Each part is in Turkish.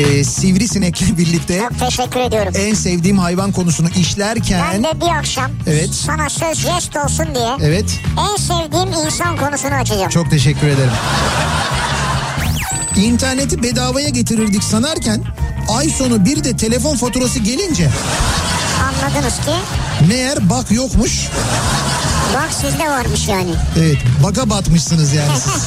e, sivrisinekle birlikte teşekkür ediyorum. en sevdiğim hayvan konusunu Ben işlerken de bir akşam Evet. sana söz jest olsun diye evet en sevdiğim insan konusunu açacağım. çok teşekkür ederim. İnterneti bedavaya getirirdik sanarken ay sonu bir de telefon faturası gelince Anladınız ki meğer bak yokmuş. bak sizde varmış yani. Evet baka batmışsınız yani siz.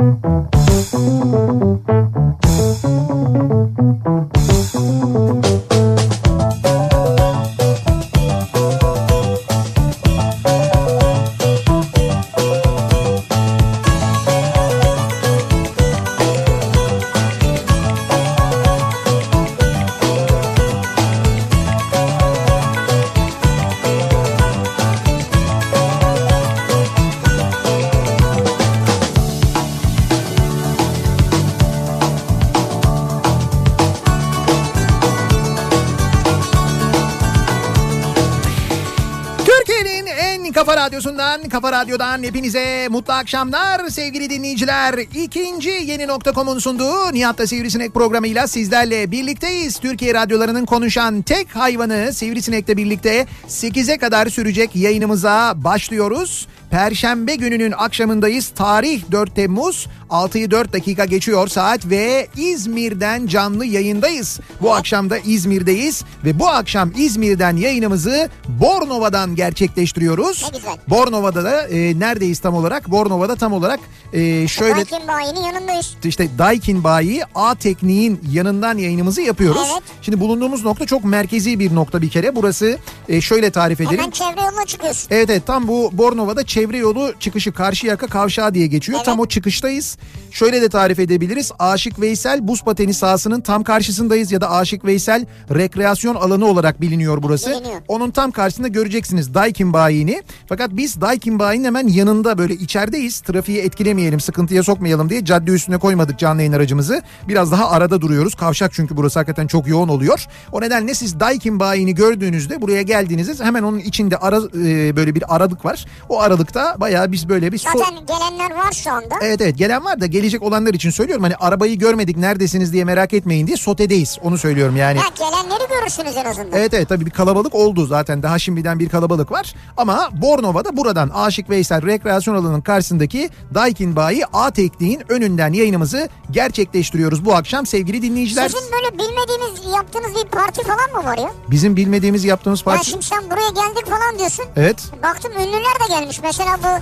mutlu akşamlar sevgili dinleyiciler. İkinci yeni nokta.com'un sunduğu Nihat'ta Sivrisinek programıyla sizlerle birlikteyiz. Türkiye radyolarının konuşan tek hayvanı Sivrisinek'le birlikte 8'e kadar sürecek yayınımıza başlıyoruz. Perşembe gününün akşamındayız. Tarih 4 Temmuz 6'yı 4 dakika geçiyor saat ve İzmir'den canlı yayındayız. Bu akşam da İzmir'deyiz ve bu akşam İzmir'den yayınımızı Bornova'dan gerçekleştiriyoruz. Ne güzel. Bornova'da da e, neredeyiz tam olarak? Bornova'da tam olarak e, şöyle Daikin bayinin yanındayız. işte Daikin Bayi A Tekniğin yanından yayınımızı yapıyoruz. Evet. Şimdi bulunduğumuz nokta çok merkezi bir nokta bir kere. Burası e, şöyle tarif edelim. Hemen çevre yoluna çıkıyorsun. Evet evet tam bu Bornova'da çevre yolu çıkışı Karşıyaka Kavşağı diye geçiyor. Evet. Tam o çıkıştayız. Şöyle de tarif edebiliriz. Aşık Veysel buz pateni sahasının tam karşısındayız ya da Aşık Veysel rekreasyon alanı olarak biliniyor burası. Biliniyor. Onun tam karşısında göreceksiniz Daikin Bayi'ni. Fakat biz Daikin Bayi'nin hemen yanında böyle içerideyiz. Trafiği etkilemeyelim, sıkıntıya sokmayalım diye cadde üstüne koymadık canlı yayın aracımızı. Biraz daha arada duruyoruz. Kavşak çünkü burası hakikaten çok yoğun oluyor. O nedenle siz Daikin Bayi'ni gördüğünüzde buraya geldiğinizde hemen onun içinde ara, e, böyle bir aralık var. O aralıkta bayağı biz böyle bir... so- Zaten gelenler var şu anda. Evet evet gelen var da gelecek olanlar için söylüyorum. Hani arabayı görmedik neredesiniz diye merak etmeyin diye sotedeyiz. Onu söylüyorum yani. Ha, gelenleri görürsünüz en azından. Evet evet tabii bir kalabalık oldu zaten daha şimdiden bir kalabalık var. Ama Bornova'da buradan Aşık Veysel rekreasyon alanının karşısındaki Daikin Bayi A Tekniğin önünden yayınımızı gerçekleştiriyoruz bu akşam sevgili dinleyiciler. Sizin böyle bilmediğiniz yaptığınız bir parti falan mı var ya? Bizim bilmediğimiz yaptığımız Ya parti. şimdi sen buraya geldik falan diyorsun. Evet. Baktım ünlüler de gelmiş. Mesela bu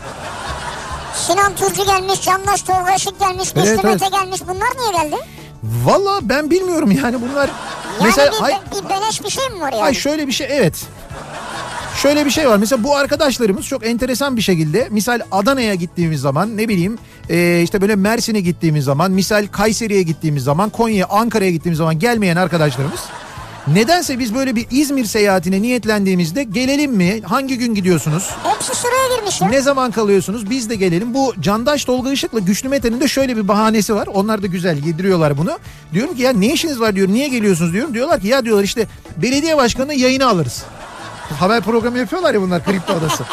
Sinan Turcu gelmiş, Candaş Tolga Işık gelmiş, Evet, evet. Gelmiş. Bunlar niye geldi? Valla ben bilmiyorum yani bunlar. Yani mesela bir, hay, bir beleş bir şey mi var yani? hay şöyle bir şey evet. Şöyle bir şey var. Mesela bu arkadaşlarımız çok enteresan bir şekilde misal Adana'ya gittiğimiz zaman ne bileyim e, işte böyle Mersin'e gittiğimiz zaman misal Kayseri'ye gittiğimiz zaman Konya'ya Ankara'ya gittiğimiz zaman gelmeyen arkadaşlarımız nedense biz böyle bir İzmir seyahatine niyetlendiğimizde gelelim mi? Hangi gün gidiyorsunuz? Hepsi sıraya girmiş ya. Ne zaman kalıyorsunuz? Biz de gelelim. Bu Candaş Tolga Işık'la Güçlü Mete'nin de şöyle bir bahanesi var. Onlar da güzel yediriyorlar bunu. Diyorum ki ya ne işiniz var diyor. Niye geliyorsunuz diyorum. Diyorlar ki ya diyorlar işte belediye başkanının yayını alırız. Haber programı yapıyorlar ya bunlar kripto odası.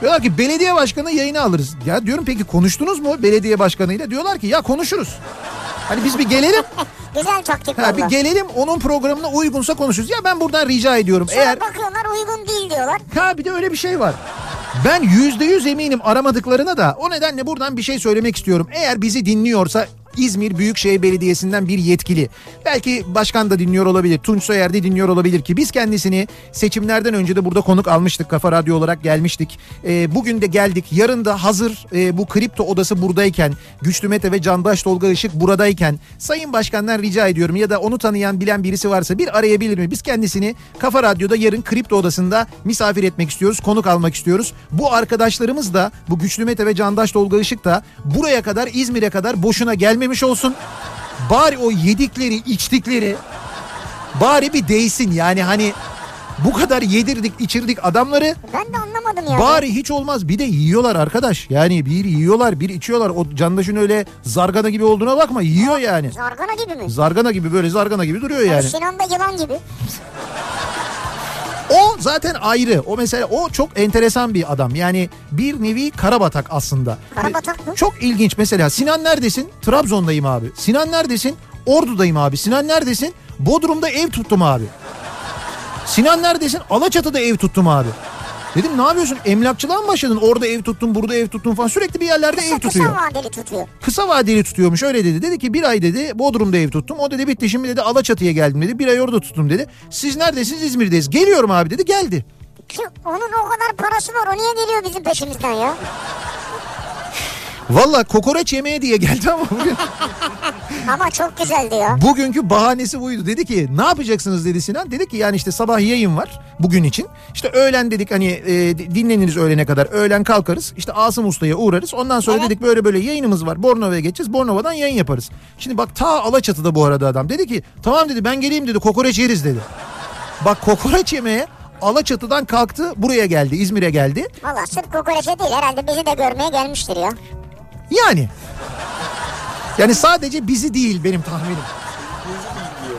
diyorlar ki belediye başkanı yayını alırız. Ya diyorum peki konuştunuz mu belediye başkanıyla? Diyorlar ki ya konuşuruz. Hani biz bir gelelim. Güzel taktik Ha, bir valla. gelelim onun programına uygunsa konuşuruz. Ya ben buradan rica ediyorum. Sonra Eğer bakıyorlar uygun değil diyorlar. Ha bir de öyle bir şey var. Ben yüzde yüz eminim aramadıklarına da o nedenle buradan bir şey söylemek istiyorum. Eğer bizi dinliyorsa İzmir Büyükşehir Belediyesi'nden bir yetkili. Belki başkan da dinliyor olabilir. Tunç Soyer de dinliyor olabilir ki biz kendisini seçimlerden önce de burada konuk almıştık. Kafa Radyo olarak gelmiştik. Ee, bugün de geldik. Yarın da hazır e, bu kripto odası buradayken, Güçlü Mete ve Candaş Tolga Işık buradayken Sayın Başkan'dan rica ediyorum ya da onu tanıyan bilen birisi varsa bir arayabilir mi? Biz kendisini Kafa Radyo'da yarın kripto odasında misafir etmek istiyoruz. Konuk almak istiyoruz. Bu arkadaşlarımız da bu Güçlü Mete ve Candaş Tolga Işık da buraya kadar İzmir'e kadar boşuna gelmemiş olsun. Bari o yedikleri içtikleri bari bir değsin yani hani Bu kadar yedirdik içirdik adamları. Ben de anlamadım ya. Bari hiç olmaz bir de yiyorlar arkadaş. Yani bir yiyorlar bir içiyorlar. O candaşın öyle zargana gibi olduğuna bakma yiyor yani. Zargana gibi mi? Zargana gibi böyle zargana gibi duruyor yani. Sinan da yılan gibi. O zaten ayrı. O mesela o çok enteresan bir adam. Yani bir nevi karabatak aslında. Karabatak mı? Çok ilginç mesela. Sinan neredesin? Trabzon'dayım abi. Sinan neredesin? Ordu'dayım abi. Sinan neredesin? Bodrum'da ev tuttum abi. Sinan neredesin? Alaçatı'da ev tuttum abi. Dedim ne yapıyorsun? Emlakçılığa mı başladın? Orada ev tuttun, burada ev tuttun falan. Sürekli bir yerlerde ev Kısa, tutuyor. kısa vadeli tutuyor. Kısa vadeli tutuyormuş öyle dedi. Dedi ki bir ay dedi Bodrum'da ev tuttum. O dedi bitti şimdi dedi Alaçatı'ya geldim dedi. Bir ay orada tuttum dedi. Siz neredesiniz İzmir'deyiz. Geliyorum abi dedi geldi. Ki onun o kadar parası var. O niye geliyor bizim peşimizden ya? Valla kokoreç yemeye diye geldi ama bugün, Ama çok güzeldi ya. bugünkü bahanesi buydu. Dedi ki ne yapacaksınız dedi Sinan. Dedi ki yani işte sabah yayın var bugün için. İşte öğlen dedik hani e, dinleniriz öğlene kadar. Öğlen kalkarız. İşte Asım Usta'ya uğrarız. Ondan sonra Evet. dedik böyle böyle yayınımız var. Bornova'ya geçeceğiz. Bornova'dan yayın yaparız. Şimdi bak ta Alaçatı'da bu arada adam. Dedi ki tamam dedi ben geleyim dedi kokoreç yeriz dedi. Bak kokoreç yemeye Alaçatı'dan kalktı buraya geldi İzmir'e geldi. Valla sırf kokoreçe değil herhalde bizi de görmeye gelmiştir ya. Yani. Yani sadece bizi değil benim tahminim.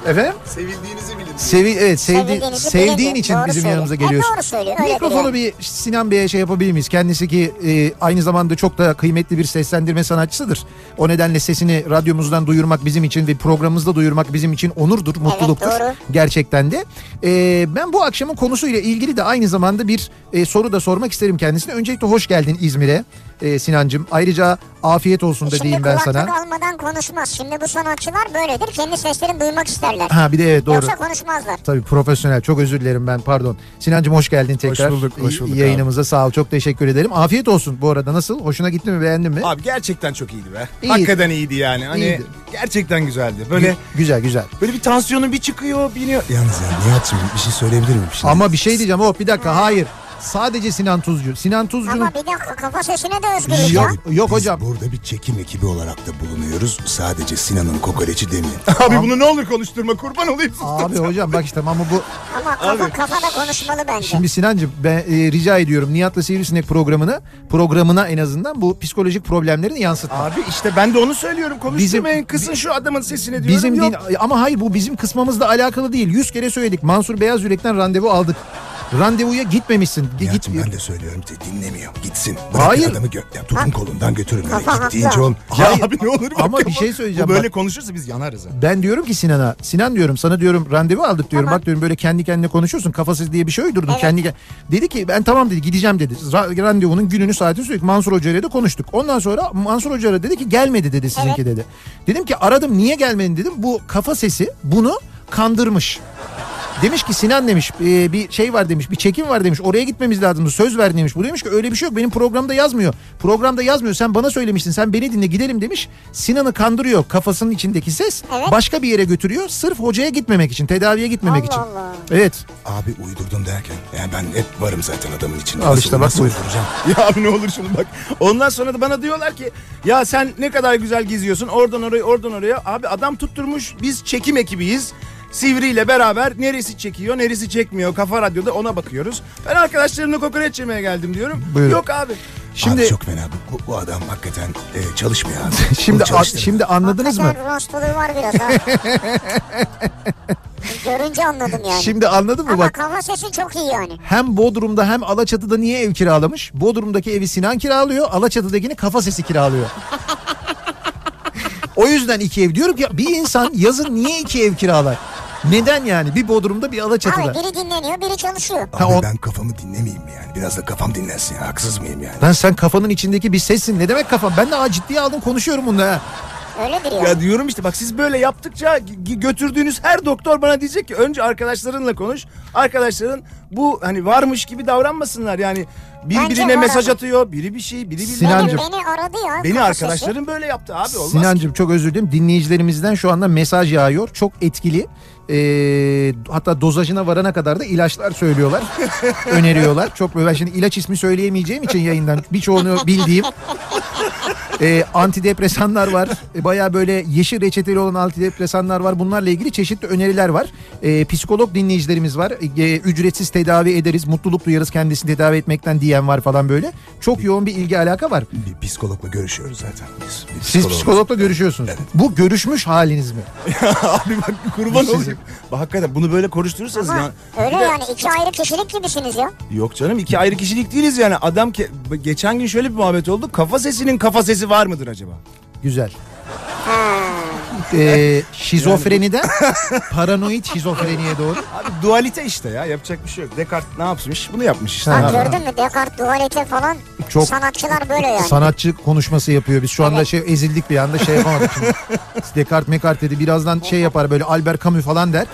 Efendim? Sevildiğinizi bilin. Sevi evet sevdi, sevdiğin için Doğru bizim söylüyor. yanımıza E, geliyorsun. doğru söylüyor, Mikrofonu bir Sinan Bey'e şey yapabilir miyiz? Kendisi ki e, aynı zamanda çok da kıymetli bir seslendirme sanatçısıdır. O nedenle sesini radyomuzdan duyurmak bizim için ve programımızda duyurmak bizim için onurdur, mutluluktur. doğru. Gerçekten de. E, ben bu akşamın konusuyla ilgili de aynı zamanda bir e, soru da sormak isterim kendisine. Öncelikle hoş geldin İzmir'e e, Sinancım. Ayrıca afiyet olsun da Şimdi diyeyim ben kulaklık sana. almadan konuşmaz. Şimdi bu sanatçılar böyledir. Kendi seslerini duymak isterler. Ha bir de evet doğru. Yoksa konuşmazlar. Tabii profesyonel. Çok özür dilerim ben pardon. Sinancım hoş geldin tekrar. bulduk, hoş bulduk Yayınımıza sağ ol. Çok teşekkür ederim. Afiyet olsun bu arada. Nasıl? Hoşuna gitti mi? Beğendin mi? Abi gerçekten çok iyiydi be. İyiydi. Hakikaten iyiydi yani. Hani İyiydi. gerçekten güzeldi. Böyle Gü- güzel güzel. böyle bir tansiyonu bir çıkıyor, biniyor. Yalnız ya Nihat'cığım bir şey söyleyebilir miyim şimdi? Ama bir şey diyeceğim. Hop bir dakika. Hayır. Sadece Sinan Tuzcu. Sinan Tuzcu'nun Ama bir dakika kafa sesine de özgürlük Yok, ya. yok Biz hocam. burada bir çekim ekibi olarak da bulunuyoruz. Sadece Sinan'ın kokoreçi demeyin. Abi bunu ne olur konuşturma kurban olayım. Abi hocam bak işte ama bu Ama kafa, kafada konuşmalı bence. şimdi Sinancım ben e, rica ediyorum Nihat'la Sivrisinek programını programına en azından bu psikolojik problemlerini yansıtma. Abi işte ben de onu söylüyorum. Konuşturmayın. Kısın şu adamın sesini diyorum. Bizim Yok. din ama hayır bu bizim kısmımızla alakalı değil. Yüz kere söyledik. Mansur Beyaz Yürek'ten randevu aldık. Randevuya gitmemişsin. Gi- Git, ben de söylüyorum size dinlemiyor. Gitsin. Bırakın Hayır. adamı gö- ya, tutun kolundan götürün. Öyle Kafa gittiğince ol. Ya Hayır. abi ne olur bak Ama bir şey söyleyeceğim. Bu böyle Bak- konuşursa biz yanarız ha. Ben diyorum ki Sinan'a, Sinan diyorum sana diyorum randevu aldık diyorum. Tamam. Bak diyorum böyle kendi kendine konuşuyorsun. Kafasız diye bir şey uydurdun. Evet. Kendi ke- dedi ki ben tamam dedi gideceğim dedi. Ra- randevunun gününü saatini söyledik. Mansur Hoca ile de konuştuk. Ondan sonra Mansur Hoca dedi ki gelmedi dedi sizinki Evet. dedi. Dedim ki aradım niye gelmedin dedim. Bu kafa sesi bunu kandırmış. Demiş ki Sinan demiş e, bir şey var demiş bir çekim var demiş oraya gitmemiz lazım söz ver demiş. Bu demiş ki öyle bir şey yok benim programda yazmıyor. Programda yazmıyor sen bana söylemiştin sen beni dinle gidelim demiş. Sinan'ı kandırıyor kafasının içindeki ses Evet. başka bir yere götürüyor sırf hocaya gitmemek için tedaviye gitmemek Allah için. Allah. Evet Abi uydurdum derken. Yani ben hep varım zaten adamın içinde. Al Nasıl- işte bak nasıl uyduracağım? Ya abi ne olur şunu bak. Ondan sonra da bana diyorlar ki ya sen ne kadar güzel geziyorsun oradan oraya oradan oraya. Abi adam tutturmuş biz çekim ekibiyiz. Sivri ile beraber neresi çekiyor neresi çekmiyor Kafa Radyo'da ona bakıyoruz. Ben arkadaşlarımla kokoreç yemeye geldim diyorum. Buyurun. Yok abi. şimdi Abi çok fena. Bu, bu adam hakikaten e, çalışmıyor abi. şimdi çalıştırın. şimdi anladınız mı? Hakikaten rostluğu var biraz ha. Görünce anladım yani. Şimdi anladın mı Ama bak? kafa sesi çok iyi yani. Hem Bodrum'da hem Alaçatı'da niye ev kiralamış? Bodrum'daki evi Sinan kiralıyor, Alaçatı'dakini kafa sesi kiralıyor. o yüzden iki ev. Diyorum ki bir insan yazın niye iki ev kiralar? Neden yani? Bir Bodrum'da bir Alaçatı'da. Abi biri dinleniyor biri çalışıyor. Abi Ha, o- ben kafamı dinlemeyeyim mi yani? Biraz da kafam dinlensin ya. Haksız mıyım yani? Lan sen kafanın içindeki bir sessin. Ne demek kafam? Ben de ha, ciddiye aldım konuşuyorum bunda ha. Öyledir ya. Ya diyorum işte bak siz böyle yaptıkça götürdüğünüz her doktor bana diyecek ki önce arkadaşlarınla konuş. Arkadaşların bu hani varmış gibi davranmasınlar yani birbirine Bence var mesaj atıyor. Biri bir şey, biri bir Sinancım. Beni, beni aradı ya. Beni kafa sesi. arkadaşlarım böyle yaptı abi olmaz. Sinancım çok özür dilerim. Dinleyicilerimizden şu anda mesaj yağıyor. Çok etkili. Ee, hatta dozajına varana kadar da ilaçlar söylüyorlar. öneriyorlar. Çok böyle ben şimdi ilaç ismi söyleyemeyeceğim için yayından birçoğunu bildiğim E, antidepresanlar var. E, Baya böyle yeşil reçeteli olan antidepresanlar var. Bunlarla ilgili çeşitli öneriler var. E, psikolog dinleyicilerimiz var. E, ücretsiz tedavi ederiz. Mutluluk duyarız kendisini tedavi etmekten diyen var falan böyle. Çok yoğun bir ilgi alaka var. Bir psikologla görüşüyoruz zaten biz. Bir Siz psikolog- psikologla görüşüyorsunuz. Bu görüşmüş haliniz mi? Abi bak kurban olayım. Bak hakikaten bunu böyle konuşturursanız Ama ya. öyle de- yani iki ayrı kişilik gibisiniz ya. Yok canım iki ayrı kişilik değiliz yani. Adam ke- geçen gün şöyle bir muhabbet oldu. Kafa sesinin kafa sesi var mıdır acaba? Güzel. Ee, şizofreniden paranoid şizofreniye doğru. Abi dualite işte ya yapacak bir şey yok. Descartes ne yapmış? Bunu yapmış işte. Ha, gördün mü Descartes dualite falan Çok- sanatçılar böyle yani. Sanatçı konuşması yapıyor. Biz şu anda Evet. şey ezildik bir anda şey yapamadık şimdi. Descartes Mekart dedi. Birazdan şey yapar böyle Albert Camus falan der.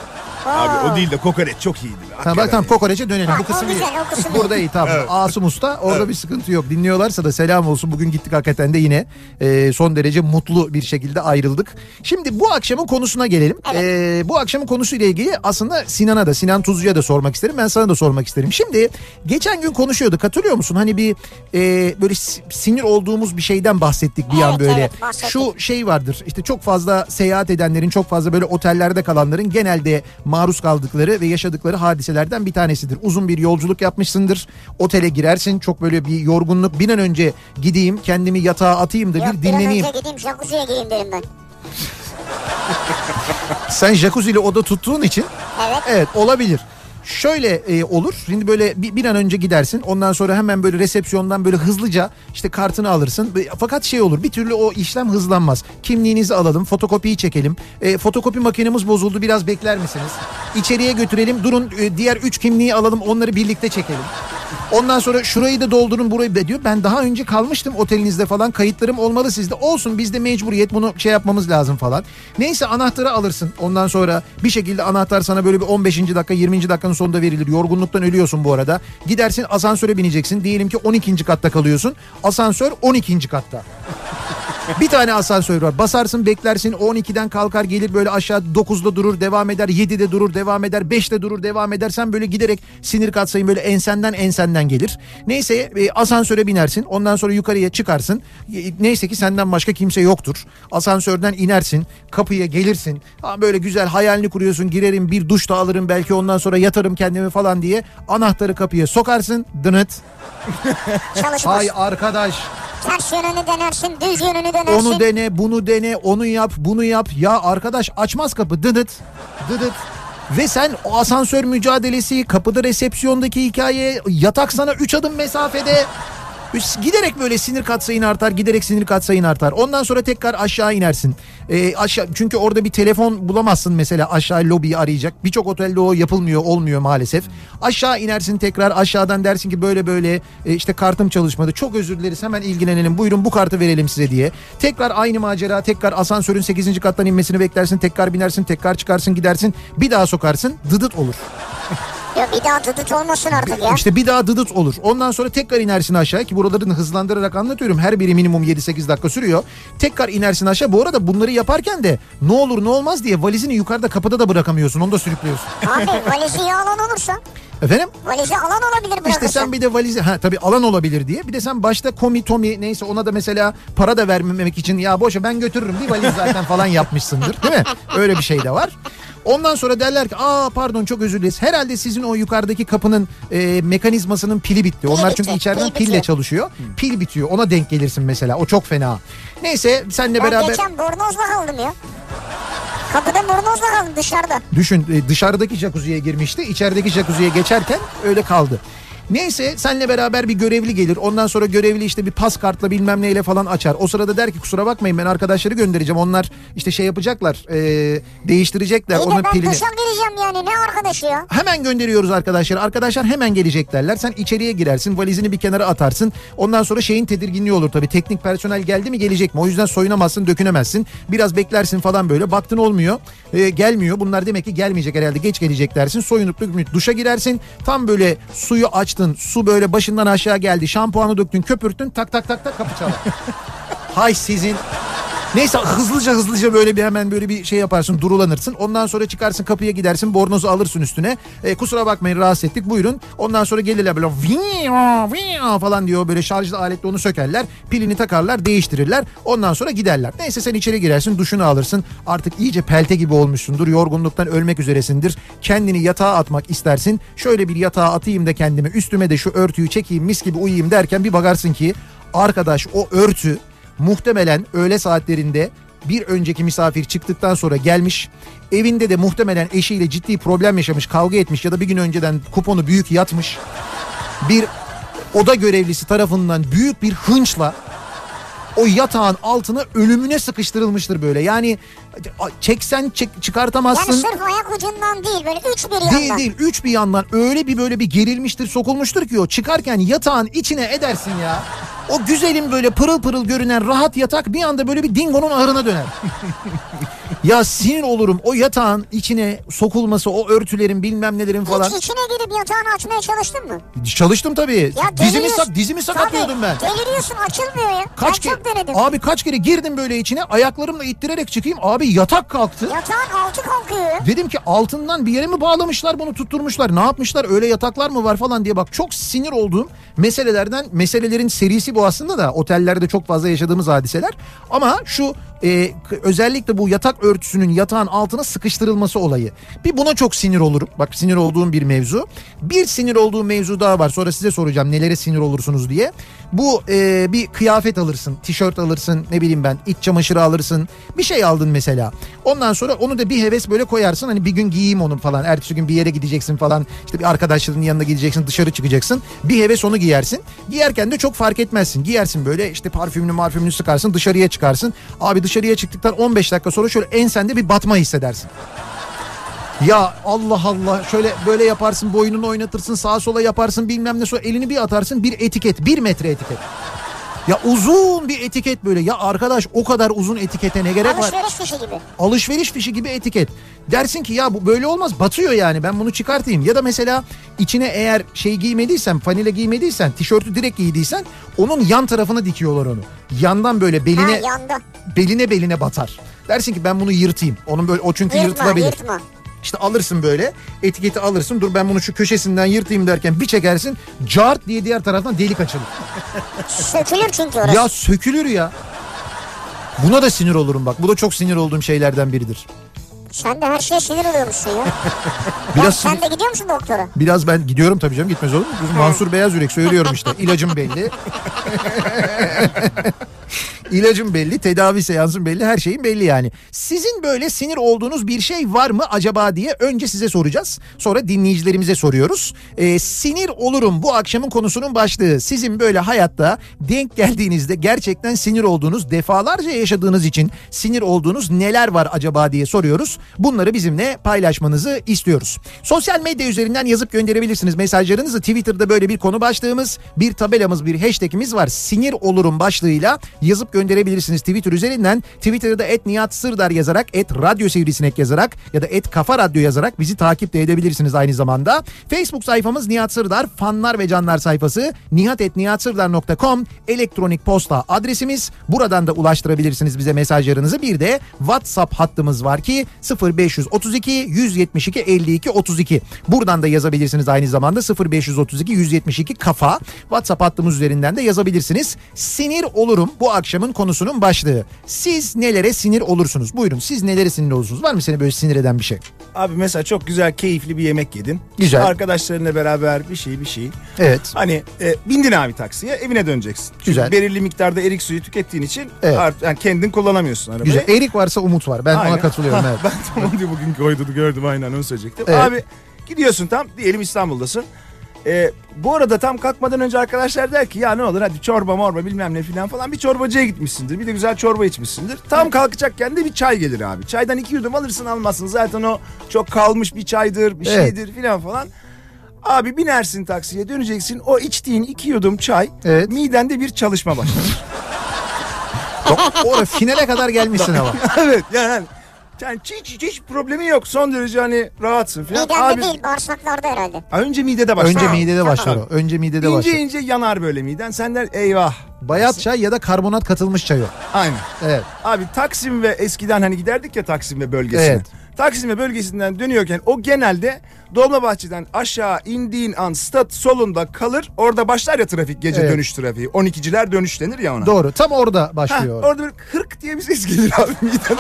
Abi o değil de kokoreç çok iyiydi. Ha, bak tamam ya. kokoreçe dönelim. Ha, Bu o kısım iyi. güzel, o kısım iyi. Burada iyi tamam. Asım Usta orada bir sıkıntı yok. Dinliyorlarsa da selam olsun. Bugün gittik hakikaten de yine e, son derece mutlu bir şekilde ayrıldık. Şimdi bu akşamın konusuna gelelim. E, bu akşamın konusuyla ilgili aslında Sinan'a da Sinan Tuzcu'ya da sormak isterim. Ben sana da sormak isterim. Şimdi geçen gün konuşuyorduk hatırlıyor musun? Hani bir e, böyle si- sinir olduğumuz bir şeyden bahsettik bir an Evet, böyle. evet, bahsettik. Şu şey vardır işte çok fazla seyahat edenlerin çok fazla böyle otellerde kalanların genelde maruz kaldıkları ve yaşadıkları hadiselerden bir tanesidir. Uzun bir yolculuk yapmışsındır. Otele girersin çok böyle bir yorgunluk bir an önce gideyim kendimi yatağa atayım da Yok bir dinleneyim. önce gideyim jacuzziye gireyim derim ben. Sen jacuzzi ile oda tuttuğun için Evet. Evet olabilir. Şöyle e, olur. Şimdi böyle bir, bir an önce gidersin. Ondan sonra hemen böyle resepsiyondan böyle hızlıca işte kartını alırsın. Fakat şey olur. Bir türlü o işlem hızlanmaz. Kimliğinizi alalım. Fotokopiyi çekelim. E, fotokopi makinemiz bozuldu. Biraz bekler misiniz? İçeriye götürelim. Durun e, diğer üç kimliği alalım. Onları birlikte çekelim. Ondan sonra şurayı da doldurun burayı da diyor. Ben daha önce kalmıştım otelinizde falan. Kayıtlarım olmalı sizde. Olsun bizde mecburiyet bunu şey yapmamız lazım falan. Neyse anahtarı alırsın. Ondan sonra bir şekilde anahtar sana böyle bir 15. dakika 20. dakikanın sonunda verilir. Yorgunluktan ölüyorsun bu arada. Gidersin asansöre bineceksin. Diyelim ki 12. katta kalıyorsun. Asansör 12. katta. Bir tane asansör var. Basarsın beklersin 12'den kalkar gelir böyle aşağı 9'da durur devam eder 7'de durur devam eder 5'te durur devam eder. Sen böyle giderek sinir katsayın böyle ensenden ensenden gelir. Neyse e, asansöre binersin ondan sonra yukarıya çıkarsın. E, Neyse ki senden başka kimse yoktur. Asansörden inersin kapıya gelirsin. Ha, böyle güzel hayalini kuruyorsun girerim bir duş da alırım belki ondan sonra yatarım kendimi falan diye. Anahtarı kapıya sokarsın dınıt. Çalışmaz. Ay arkadaş. Ters yönünü denersin, düz yönünü denersin. Onu dene, bunu dene, onu yap, bunu yap. Ya arkadaş açmaz kapı. Dıdıt. Dıdıt. Ve sen o asansör mücadelesi, kapıda resepsiyondaki hikaye, yatak sana 3 adım mesafede. Giderek böyle sinir katsayın artar, giderek sinir katsayın artar. Ondan sonra tekrar aşağı inersin. Ee, aşağı çünkü orada bir telefon bulamazsın mesela aşağı lobiyi arayacak. Birçok otelde o yapılmıyor, olmuyor maalesef. Aşağı inersin tekrar aşağıdan dersin ki böyle böyle e, işte kartım çalışmadı. Çok özür dileriz hemen ilgilenelim. Buyurun bu kartı verelim size diye. Tekrar aynı macera, tekrar asansörün 8. kattan inmesini beklersin. Tekrar binersin, tekrar çıkarsın, gidersin. Bir daha sokarsın. Dıdıt olur. Ya bir daha dıdıt olmasın artık ya. İşte bir daha dıdıt olur. Ondan sonra tekrar inersin aşağı ki buralarını hızlandırarak anlatıyorum. Her biri minimum 7-8 dakika sürüyor. Tekrar inersin aşağı. Bu arada bunları yaparken de ne olur ne olmaz diye valizini yukarıda kapıda da bırakamıyorsun. Onu da sürüklüyorsun. Abi valizi ya alan olursa. Efendim? Valizi alan olabilir bırakırsan. İşte sen bir de valizi ha tabii alan olabilir diye. Bir de sen başta komi tomi neyse ona da mesela para da vermemek için ya boşa ben götürürüm bir valiz zaten falan yapmışsındır değil mi? Öyle bir şey de var. Ondan sonra derler ki aa pardon çok özür dileriz. Herhalde sizin o yukarıdaki kapının e, mekanizmasının pili bitti. Onlar çünkü bitti, içeriden pil pille bitiyor. çalışıyor. Pil bitiyor. Ona denk gelirsin mesela. O çok fena. Neyse senle Ben beraber geçen bornozla kaldım ya. Kapıda bornozla kaldım dışarıda. Düşün e, dışarıdaki jacuzziye girmişti. içerideki jacuzziye geçerken öyle kaldı. Neyse senle beraber bir görevli gelir. Ondan sonra görevli işte bir pas kartla bilmem neyle falan açar. O sırada der ki kusura bakmayın ben arkadaşları göndereceğim. Onlar işte şey yapacaklar. e, değiştirecekler İyi de onun ben pilini. duşa gireceğim yani ne arkadaşı ya. Hemen gönderiyoruz arkadaşlar. Arkadaşlar hemen gelecek derler. Sen içeriye girersin. Valizini bir kenara atarsın. Ondan sonra şeyin tedirginliği olur tabii. Teknik personel geldi mi gelecek mi? O yüzden soyunamazsın, dökünemezsin. Biraz beklersin falan böyle. Baktın olmuyor. Ee, gelmiyor. Bunlar demek ki gelmeyecek herhalde. Geç gelecek dersin. Soyunup duşa girersin. Tam böyle suyu açtın. Su böyle başından aşağı geldi. Şampuanı döktün, köpürttün. Tak tak tak tak kapı çalar. Hay sizin Neyse hızlıca hızlıca böyle bir hemen böyle bir şey yaparsın durulanırsın. Ondan sonra çıkarsın kapıya gidersin bornozu alırsın üstüne. E, kusura bakmayın rahatsız ettik buyurun. Ondan sonra gelirler böyle falan diyor böyle şarjlı aletle onu sökerler. Pilini takarlar değiştirirler. Ondan sonra giderler. Neyse sen içeri girersin duşunu alırsın. Artık iyice pelte gibi olmuşsundur. Yorgunluktan ölmek üzeresindir. Kendini yatağa atmak istersin. Şöyle bir yatağa atayım da kendimi üstüme de şu örtüyü çekeyim mis gibi uyuyayım derken bir bakarsın ki arkadaş o örtü muhtemelen öğle saatlerinde bir önceki misafir çıktıktan sonra gelmiş. Evinde de muhtemelen eşiyle ciddi problem yaşamış, kavga etmiş ya da bir gün önceden kuponu büyük yatmış. Bir oda görevlisi tarafından büyük bir hınçla o yatağın altına ölümüne sıkıştırılmıştır böyle. Yani çeksen çek, çıkartamazsın. Yani sırf ayak ucundan değil böyle üç bir yandan. Değil değil üç bir yandan öyle bir böyle bir gerilmiştir sokulmuştur ki o çıkarken yatağın içine edersin ya. O güzelim böyle pırıl pırıl görünen rahat yatak bir anda böyle bir dingonun ahırına döner. ya sinir olurum o yatağın içine sokulması o örtülerin bilmem nelerin falan. Hiç içine girip yatağını açmaya çalıştın mı? Çalıştım tabii. Ya dizimi, sak, dizimi sakatlıyordum ben. Deliriyorsun açılmıyor ya. Kaç ben çok denedim. abi kaç kere girdim böyle içine ayaklarımla ittirerek çıkayım. Abi yatak kalktı. Yatağın altı kalkıyor. Dedim ki altından bir yere mi bağlamışlar bunu tutturmuşlar ne yapmışlar öyle yataklar mı var falan diye bak çok sinir olduğum meselelerden meselelerin serisi bu aslında da otellerde çok fazla yaşadığımız hadiseler ama şu e, özellikle bu yatak örtüsünün yatağın altına sıkıştırılması olayı. Bir buna çok sinir olurum. Bak sinir olduğum bir mevzu. Bir sinir olduğum mevzu daha var. Sonra size soracağım nelere sinir olursunuz diye. Bu e, bir kıyafet alırsın tişört alırsın ne bileyim ben iç çamaşırı alırsın. Bir şey aldın mesela. Ondan sonra onu da bir heves böyle koyarsın. Hani bir gün giyeyim onu falan. Ertesi gün bir yere gideceksin falan. İşte bir arkadaşların yanına gideceksin dışarı çıkacaksın. Bir heves onu giyersin. Giyerken de çok fark etmezsin. Giyersin böyle işte parfümünü marfümünü sıkarsın dışarıya çıkarsın. Abi dışarıya çıktıktan 15 dakika sonra şöyle ensende bir batma hissedersin. Ya Allah Allah şöyle böyle yaparsın boynunu oynatırsın sağa sola yaparsın bilmem ne sonra elini bir atarsın bir etiket bir metre etiket. Ya uzun bir etiket böyle ya arkadaş o kadar uzun etikete ne gerek var? Alışveriş fişi gibi. alışveriş fişi gibi etiket. Dersin ki ya bu böyle olmaz batıyor yani ben bunu çıkartayım. Ya da mesela içine eğer şey giymediysen fanile giymediysen tişörtü direkt giydiysen onun yan tarafına dikiyorlar onu. Yandan böyle Ha beline yanda. beline beline batar. Dersin ki ben bunu yırtayım. Onun böyle o çünkü Yırtma yırtılabilir. yırtma. İşte alırsın böyle etiketi alırsın dur ben bunu şu köşesinden yırtayım derken bir çekersin cart diye diğer taraftan delik açılır. Sökülür çünkü orası. Ya sökülür ya. Buna da sinir olurum bak. Bu da çok sinir olduğum şeylerden biridir. Sen de her şeye sinir oluyormuşsun ya. Biraz ya sen de gidiyor musun doktora? Biraz ben gidiyorum tabii canım gitmez olur mu? Mansur Beyaz Yürek söylüyorum işte. İlacım belli. İlacım belli, tedavi seansım belli, her şeyin belli yani. Sizin böyle sinir olduğunuz bir şey var mı acaba diye önce size soracağız. Sonra dinleyicilerimize soruyoruz. Ee, sinir olurum bu akşamın konusunun başlığı. Sizin böyle hayatta denk geldiğinizde gerçekten sinir olduğunuz, defalarca yaşadığınız için sinir olduğunuz neler var acaba diye soruyoruz. Bunları bizimle paylaşmanızı istiyoruz. Sosyal medya üzerinden yazıp gönderebilirsiniz mesajlarınızı. Twitter'da böyle bir konu başlığımız, bir tabelamız, bir hashtagimiz var. Sinir olurum başlığıyla yazıp gönderebilirsiniz Twitter üzerinden. Twitter'da et Nihat Sırdar yazarak, et Radyo Sivrisinek yazarak ya da et Kafa Radyo yazarak bizi takip de edebilirsiniz aynı zamanda. Facebook sayfamız Nihat Sırdar, fanlar ve canlar sayfası nihatetnihatsırdar.com elektronik posta adresimiz. Buradan da ulaştırabilirsiniz bize mesajlarınızı. Bir de WhatsApp hattımız var ki 0532 172 52 32. Buradan da yazabilirsiniz aynı zamanda 0532 172 kafa. WhatsApp hattımız üzerinden de yazabilirsiniz. Sinir olurum bu akşamın konusunun başlığı. Siz nelere sinir olursunuz? Buyurun siz nelere sinir olursunuz? Var mı seni böyle sinir eden bir şey? Abi mesela çok güzel keyifli bir yemek yedin. Güzel. Arkadaşlarınla beraber bir şey bir şey. Evet. Hani e, bindin abi taksiye evine döneceksin. Çünkü Güzel. belirli miktarda erik suyu tükettiğin için Evet. art, yani kendin kullanamıyorsun arabayı. Güzel. Erik varsa umut var. Ben ona Aynen. katılıyorum. Ha, Evet. Ben tamam diye bugün koyduğunu gördüm aynen onu söyleyecektim. Evet. Abi gidiyorsun tam diyelim İstanbul'dasın. E, bu arada tam kalkmadan önce arkadaşlar der ki ya ne olur hadi çorba morba bilmem ne filan falan bir çorbacıya gitmişsindir. Bir de güzel çorba içmişsindir. Tam kalkacakken de bir çay gelir abi. Çaydan iki yudum alırsın almazsın. Zaten o çok kalmış bir çaydır bir Evet. şeydir filan falan. Abi binersin taksiye döneceksin o içtiğin iki yudum çay Evet. midende bir çalışma başlar. Orada finale kadar gelmişsin ama. evet yani, yani hiç, hiç, hiç problemi yok son derece hani rahatsın filan. Midemde Abi, değil bağırsaklarda herhalde. önce midede başlar. Önce midede tamam. başlar o. Önce midede İnce başlar. ince yanar böyle miden. Sen der eyvah Bayat çay ya da karbonat katılmış çay o. Aynen. Evet. Abi Taksim ve eskiden hani giderdik ya Taksim ve bölgesine. Evet. Taksim ve bölgesinden dönüyorken o genelde Dolmabahçe'den aşağı indiğin an stat solunda kalır. Orada başlar ya trafik gece Evet. dönüş trafiği. 12'ciler dönüş denir ya ona. Doğru. Tam orada Heh, başlıyor. orada bir hırk diye bir ses gelir abi mideden.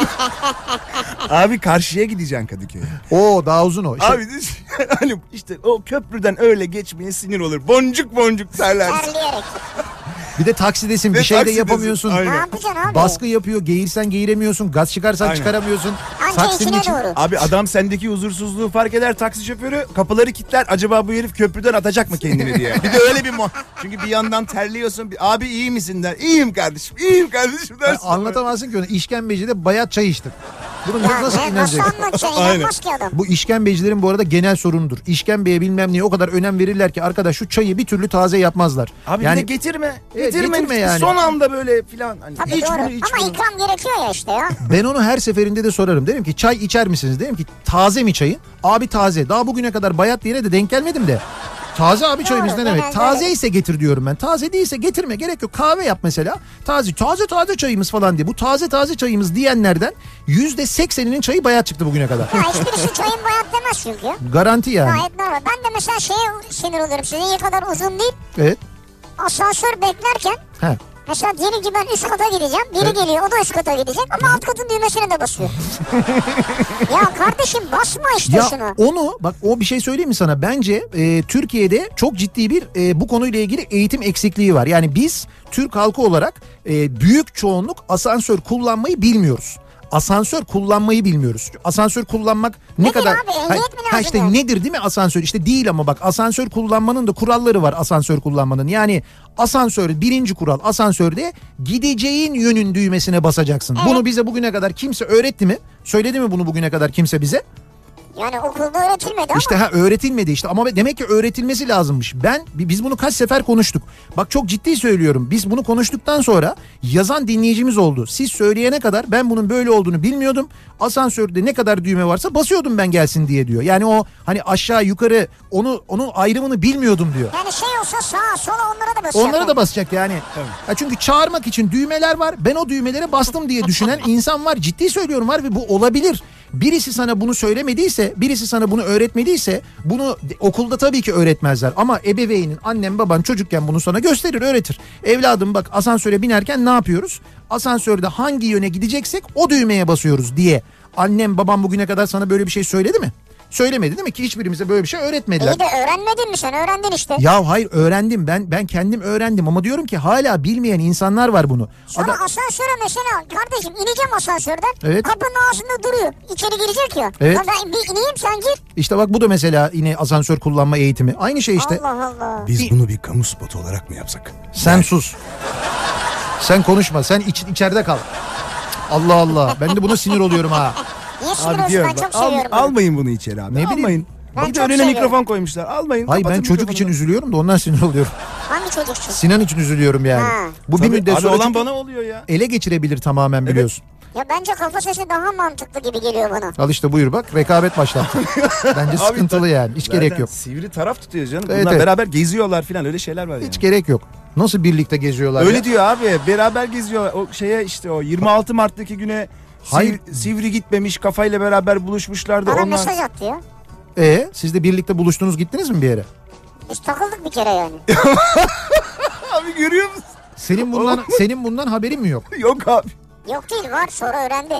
abi karşıya gideceksin Kadıköy'e. Oo daha uzun o. İşte Abi hani işte o köprüden öyle geçmeye sinir olur. Boncuk boncuk terlersin. Bir de taksidesin bir şey de taksidesin. yapamıyorsun. Aynen. Ne yapacaksın abi? Baskı yapıyor. Geğirsen geğiremiyorsun. Gaz çıkarsan Aynen. çıkaramıyorsun. Anca Taksinin içine için- doğru. Abi adam sendeki huzursuzluğu fark eder taksi şoförü kapıları kilitler acaba bu herif köprüden atacak mı kendini diye. Bir de öyle bir mo çünkü bir yandan terliyorsun bir, abi iyi misin der. İyiyim kardeşim iyiyim kardeşim Yani dersin. anlatamazsın ki onu. İşkembecide bayat çay içtim. Bunu Ya nasıl inanacak? anlatacaksın? Aynen. İnanmaz ki adam. Bu işkembecilerin bu arada genel sorunudur. İşkembeye bilmem neye o kadar önem verirler ki arkadaş şu çayı bir türlü taze yapmazlar. Abi yani bir de getirme. Evet, getirme, getirme yani. Son anda böyle filan. Hani Tabii iç doğru. bunu iç Ama bunu. ikram gerekiyor ya işte ya. ben onu her seferinde de sorarım. Derim ki çay içer misiniz? Derim ki taze mi çayın? Abi taze. Daha bugüne kadar bayat diyene de denk gelmedim de. Taze abi çayımız ne demek? Taze ise getir diyorum ben. Taze değilse getirme gerek yok. Kahve yap mesela. Taze taze taze çayımız falan diye. Bu taze taze çayımız diyenlerden yüzde sekseninin çayı bayat çıktı bugüne kadar. Ya hiçbirisi çayın bayat demez çünkü. Garanti yani. Gayet normal. Ben de mesela şeye sinir olurum. Sizin kadar uzun değil. Evet. Asansör beklerken He. Mesela diyelim ki ben üst kata gideceğim. Biri Evet. geliyor o da üst kata gidecek ama alt katın düğmesine de basıyor. ya kardeşim basma işte Ya şunu. onu bak o bir şey söyleyeyim mi sana? Bence e, Türkiye'de çok ciddi bir e, bu konuyla ilgili eğitim eksikliği var. Yani biz Türk halkı olarak e, büyük çoğunluk asansör kullanmayı bilmiyoruz. Asansör kullanmayı bilmiyoruz. Asansör kullanmak ne Nedir kadar abi? Ha lazım işte nedir değil mi asansör? İşte değil ama bak asansör kullanmanın da kuralları var asansör kullanmanın. Yani asansör birinci kural asansörde gideceğin yönün düğmesine basacaksın. Evet. Bunu bize bugüne kadar kimse öğretti mi? Söyledi mi bunu bugüne kadar kimse bize? Yani okulda öğretilmedi ama. İşte ha öğretilmedi işte ama demek ki öğretilmesi lazımmış. Ben biz bunu kaç sefer konuştuk. Bak çok ciddi söylüyorum. Biz bunu konuştuktan sonra yazan dinleyicimiz oldu. Siz söyleyene kadar ben bunun böyle olduğunu bilmiyordum. Asansörde ne kadar düğme varsa basıyordum ben gelsin diye diyor. Yani o hani aşağı yukarı onu onun ayrımını bilmiyordum diyor. Yani şey olsa sağa sola onlara da basacak. Onlara da basacak yani. Ya çünkü çağırmak için düğmeler var. Ben o düğmelere bastım diye düşünen insan var. Ciddi söylüyorum var ve bu olabilir. Birisi sana bunu söylemediyse, birisi sana bunu öğretmediyse bunu okulda tabii ki öğretmezler. Ama ebeveynin, annen baban çocukken bunu sana gösterir, öğretir. Evladım bak asansöre binerken ne yapıyoruz? Asansörde hangi yöne gideceksek o düğmeye basıyoruz diye. Annem babam bugüne kadar sana böyle bir şey söyledi mi? Söylemedi değil mi ki hiçbirimize böyle bir şey öğretmediler. İyi de öğrenmedin mi sen? Öğrendin işte. Ya hayır öğrendim ben ben kendim öğrendim ama diyorum ki hala bilmeyen insanlar var bunu. Sonra Adam- asansöre mesela kardeşim ineceğim asansörden. Evet. Kapının ağzında duruyor. İçeri girecek ya. Evet. Ya ben bir ineyim sen gir. işte bak bu da mesela yine asansör kullanma eğitimi. Aynı şey işte. Allah Allah. Biz bunu bir kamu spotu olarak mı yapsak? Sen sus. Sen konuşma. Sen iç, içeride kal. Allah Allah. Ben de buna sinir oluyorum ha. Sinir Abi olsun diyorum ben bak, çok al- seviyorum. almayın bunu içeri abi. Ne bileyim. almayın. Ben bir de çok önüne seviyorum. mikrofon koymuşlar. Almayın. Hayır ben kapatın çocuk mikrofonu. için üzülüyorum da ondan sinir oluyorum. Hangi çocuksun? Sinan için üzülüyorum yani. Ha. Bu bir Tabii, müddet abi sonra olan çünkü bana oluyor ya. ele geçirebilir tamamen biliyorsun. Ya bence kafa sesi daha mantıklı gibi geliyor bana. Al işte buyur bak rekabet başlattı. Bence sıkıntılı yani. Hiç gerek Zaten yok. Sivri taraf tutuyor canım. Evet, Bunlar evet. beraber geziyorlar filan öyle şeyler var yani. Hiç gerek yok. Nasıl birlikte geziyorlar? Öyle ya? diyor abi. Beraber geziyor. O şeye işte o 26 Mart'taki güne Hayır. Sivri, Sivri gitmemiş kafayla beraber buluşmuşlardı. Bana Onlar... mesaj attı ya. Ee, siz de birlikte buluştunuz gittiniz mi bir yere? Biz takıldık bir kere yani. Abi görüyor musun? Senin bundan senin bundan haberin mi yok? Yok abi. Yok değil var sonra öğrendi.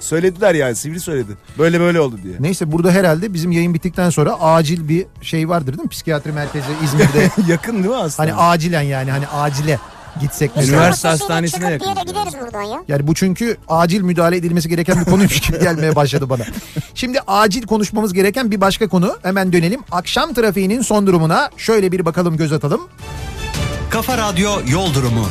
Söylediler yani Sivri söyledi. Böyle böyle oldu diye. Neyse burada herhalde bizim yayın bittikten sonra acil bir şey vardır değil mi? Psikiyatri merkezi İzmir'de. Yakın değil mi aslında? hani acilen yani hani acile gitsek mesela. Üniversite hastanesine çıkıp bir yere yakın. gideriz buradan ya. Yani bu çünkü acil müdahale edilmesi gereken bir konuymuş gibi gelmeye başladı bana. Şimdi acil konuşmamız gereken bir başka konu. Hemen dönelim. Akşam trafiğinin son durumuna şöyle bir bakalım göz atalım. Kafa Radyo Yol Durumu.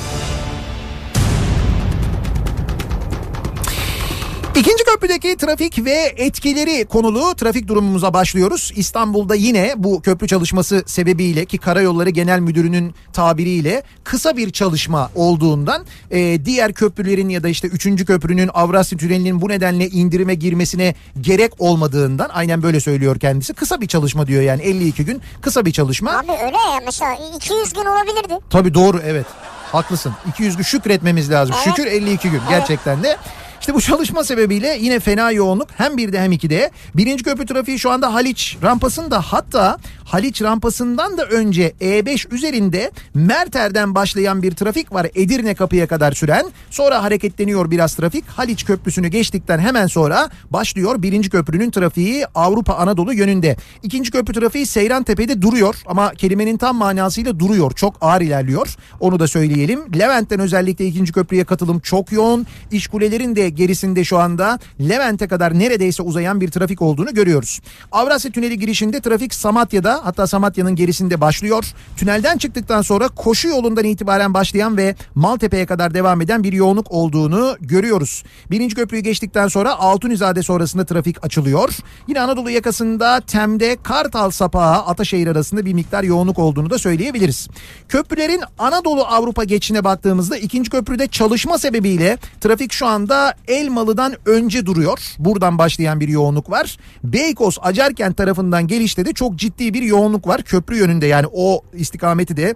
İkinci köprüdeki trafik ve etkileri konulu trafik durumumuza başlıyoruz. İstanbul'da yine bu köprü çalışması sebebiyle ki Karayolları Genel Müdürü'nün tabiriyle kısa bir çalışma olduğundan e, diğer köprülerin ya da işte 3. köprünün Avrasya Tüneli'nin bu nedenle indirime girmesine gerek olmadığından aynen böyle söylüyor kendisi. Kısa bir çalışma diyor yani 52 gün kısa bir çalışma. Abi öyle ya mesela 200 gün olabilirdi. Tabii doğru evet. Haklısın. 200 gün şükretmemiz lazım. Evet. Şükür 52 gün gerçekten de. İşte bu çalışma sebebiyle yine fena yoğunluk hem birde hem ikide. Birinci köprü trafiği şu anda Haliç rampasında hatta Haliç rampasından da önce E5 üzerinde Merter'den başlayan bir trafik var. Edirne kapıya kadar süren. Sonra hareketleniyor biraz trafik. Haliç köprüsünü geçtikten hemen sonra başlıyor birinci köprünün trafiği Avrupa Anadolu yönünde. İkinci köprü trafiği Seyrantepe'de duruyor ama kelimenin tam manasıyla duruyor. Çok ağır ilerliyor. Onu da söyleyelim. Levent'ten özellikle ikinci köprüye katılım çok yoğun. İş kulelerin de gerisinde şu anda Levent'e kadar neredeyse uzayan bir trafik olduğunu görüyoruz. Avrasya Tüneli girişinde trafik Samatya'da hatta Samatya'nın gerisinde başlıyor. Tünelden çıktıktan sonra koşu yolundan itibaren başlayan ve Maltepe'ye kadar devam eden bir yoğunluk olduğunu görüyoruz. Birinci köprüyü geçtikten sonra Altunizade sonrasında trafik açılıyor. Yine Anadolu yakasında Tem'de Kartal Sapağı Ataşehir arasında bir miktar yoğunluk olduğunu da söyleyebiliriz. Köprülerin Anadolu Avrupa geçişine baktığımızda ikinci köprüde çalışma sebebiyle trafik şu anda Elmalı'dan önce duruyor. Buradan başlayan bir yoğunluk var. Beykoz Acarkent tarafından gelişte de çok ciddi bir yoğunluk var. Köprü yönünde yani o istikameti de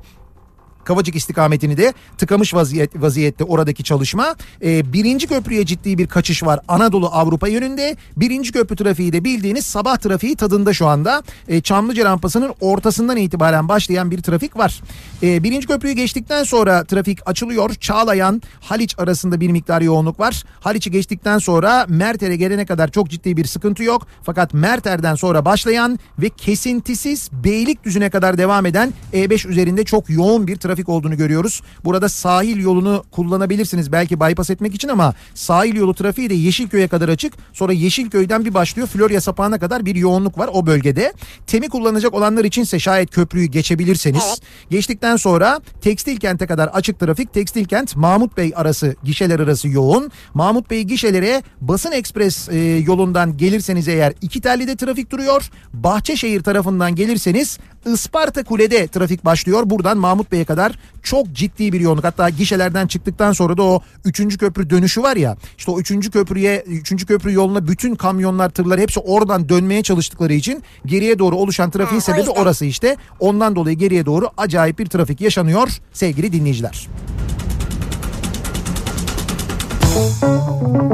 Kavacık istikametini de tıkamış vaziyet, vaziyette oradaki çalışma. Ee, birinci köprüye ciddi bir kaçış var Anadolu Avrupa yönünde. Birinci köprü trafiği de bildiğiniz sabah trafiği tadında şu anda. Ee, Çamlıca rampasının ortasından itibaren başlayan bir trafik var. Ee, birinci köprüyü geçtikten sonra trafik açılıyor. Çağlayan Haliç arasında bir miktar yoğunluk var. Haliç'i geçtikten sonra Merter'e gelene kadar çok ciddi bir sıkıntı yok. Fakat Merter'den sonra başlayan ve kesintisiz Beylikdüzü'ne kadar devam eden E5 üzerinde çok yoğun bir trafik olduğunu görüyoruz. Burada sahil yolunu kullanabilirsiniz belki bypass etmek için ama sahil yolu trafiği de Yeşilköy'e kadar açık. Sonra Yeşilköy'den bir başlıyor Florya sapağına kadar bir yoğunluk var o bölgede. Temi kullanacak olanlar içinse şayet köprüyü geçebilirseniz. Evet. Geçtikten sonra Tekstil Kent'e kadar açık trafik. Tekstil Kent Mahmut Bey arası gişeler arası yoğun. Mahmut Bey gişelere Basın Ekspres e, yolundan gelirseniz eğer iki tellide trafik duruyor. Bahçeşehir tarafından gelirseniz Isparta Kule'de trafik başlıyor. Buradan Mahmut Bey'e kadar çok ciddi bir yoğunluk. Hatta gişelerden çıktıktan sonra da o 3. köprü dönüşü var ya. İşte o 3. köprüye 3. köprü yoluna bütün kamyonlar, tırlar hepsi oradan dönmeye çalıştıkları için geriye doğru oluşan trafiğin Ha, sebebi orası işte. Ondan dolayı geriye doğru acayip bir trafik yaşanıyor sevgili dinleyiciler. Kafa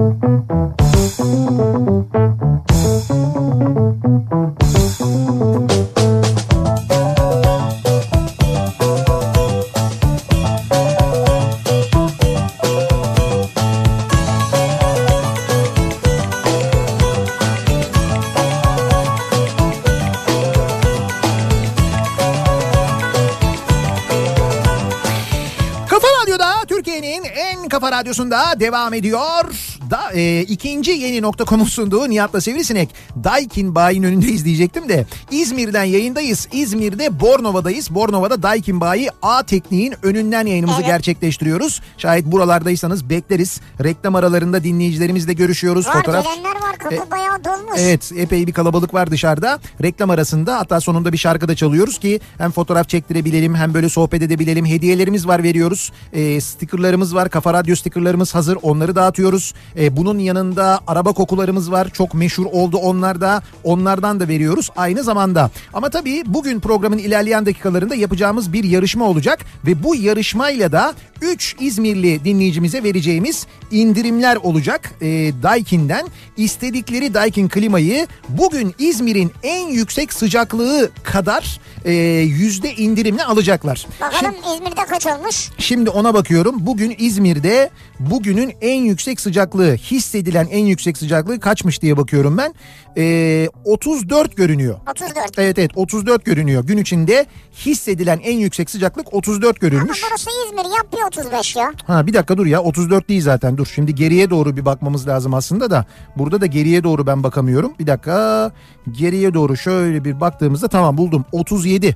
kafa radyosunda devam ediyor. Da, e, ikinci yeni nokta.com'un sunduğu Nihat'la Sivrisinek. Daikin Bayi'nin önünde izleyecektim de. İzmir'den yayındayız. İzmir'de Bornova'dayız. Bornova'da Daikin Bayi A Tekniğin önünden yayınımızı Evet. gerçekleştiriyoruz. Şayet buralardaysanız bekleriz. Reklam aralarında dinleyicilerimizle görüşüyoruz. Var Fotoğraf gelenler var kapı E, bayağı dolmuş. Evet epey bir kalabalık var dışarıda. Reklam arasında hatta sonunda bir şarkı da çalıyoruz ki hem fotoğraf çektirebilelim hem böyle sohbet edebilelim. Hediyelerimiz var veriyoruz. E, stickerlarımız var. Kafa Radyo stickerlarımız hazır. Onları dağıtıyoruz. E, bunun yanında araba kokularımız var. Çok meşhur oldu onlar da. Onlardan da veriyoruz aynı zamanda. Ama tabii bugün programın ilerleyen dakikalarında yapacağımız bir yarışma olacak. Ve bu yarışmayla da 3 İzmirli dinleyicimize vereceğimiz indirimler olacak. E, Daikin'den istedikleri Daikin klimayı bugün İzmir'in en yüksek sıcaklığı kadar e, yüzde indirimle alacaklar. Bakalım İzmir'de kaç olmuş? Şimdi ona bakıyorum. Bugün İzmir'de bugünün en yüksek sıcaklığı hissedilen en yüksek sıcaklığı kaçmış diye bakıyorum ben. Ee, 34 görünüyor. 34. Evet evet 34 görünüyor. Gün içinde hissedilen en yüksek sıcaklık 34 Ama görülmüş. burası İzmir yap bir 35 ya. Ha bir dakika dur ya 34 değil zaten dur. Şimdi geriye doğru bir bakmamız lazım aslında da. Burada da geriye doğru ben bakamıyorum. Bir dakika geriye doğru şöyle bir baktığımızda tamam buldum 37.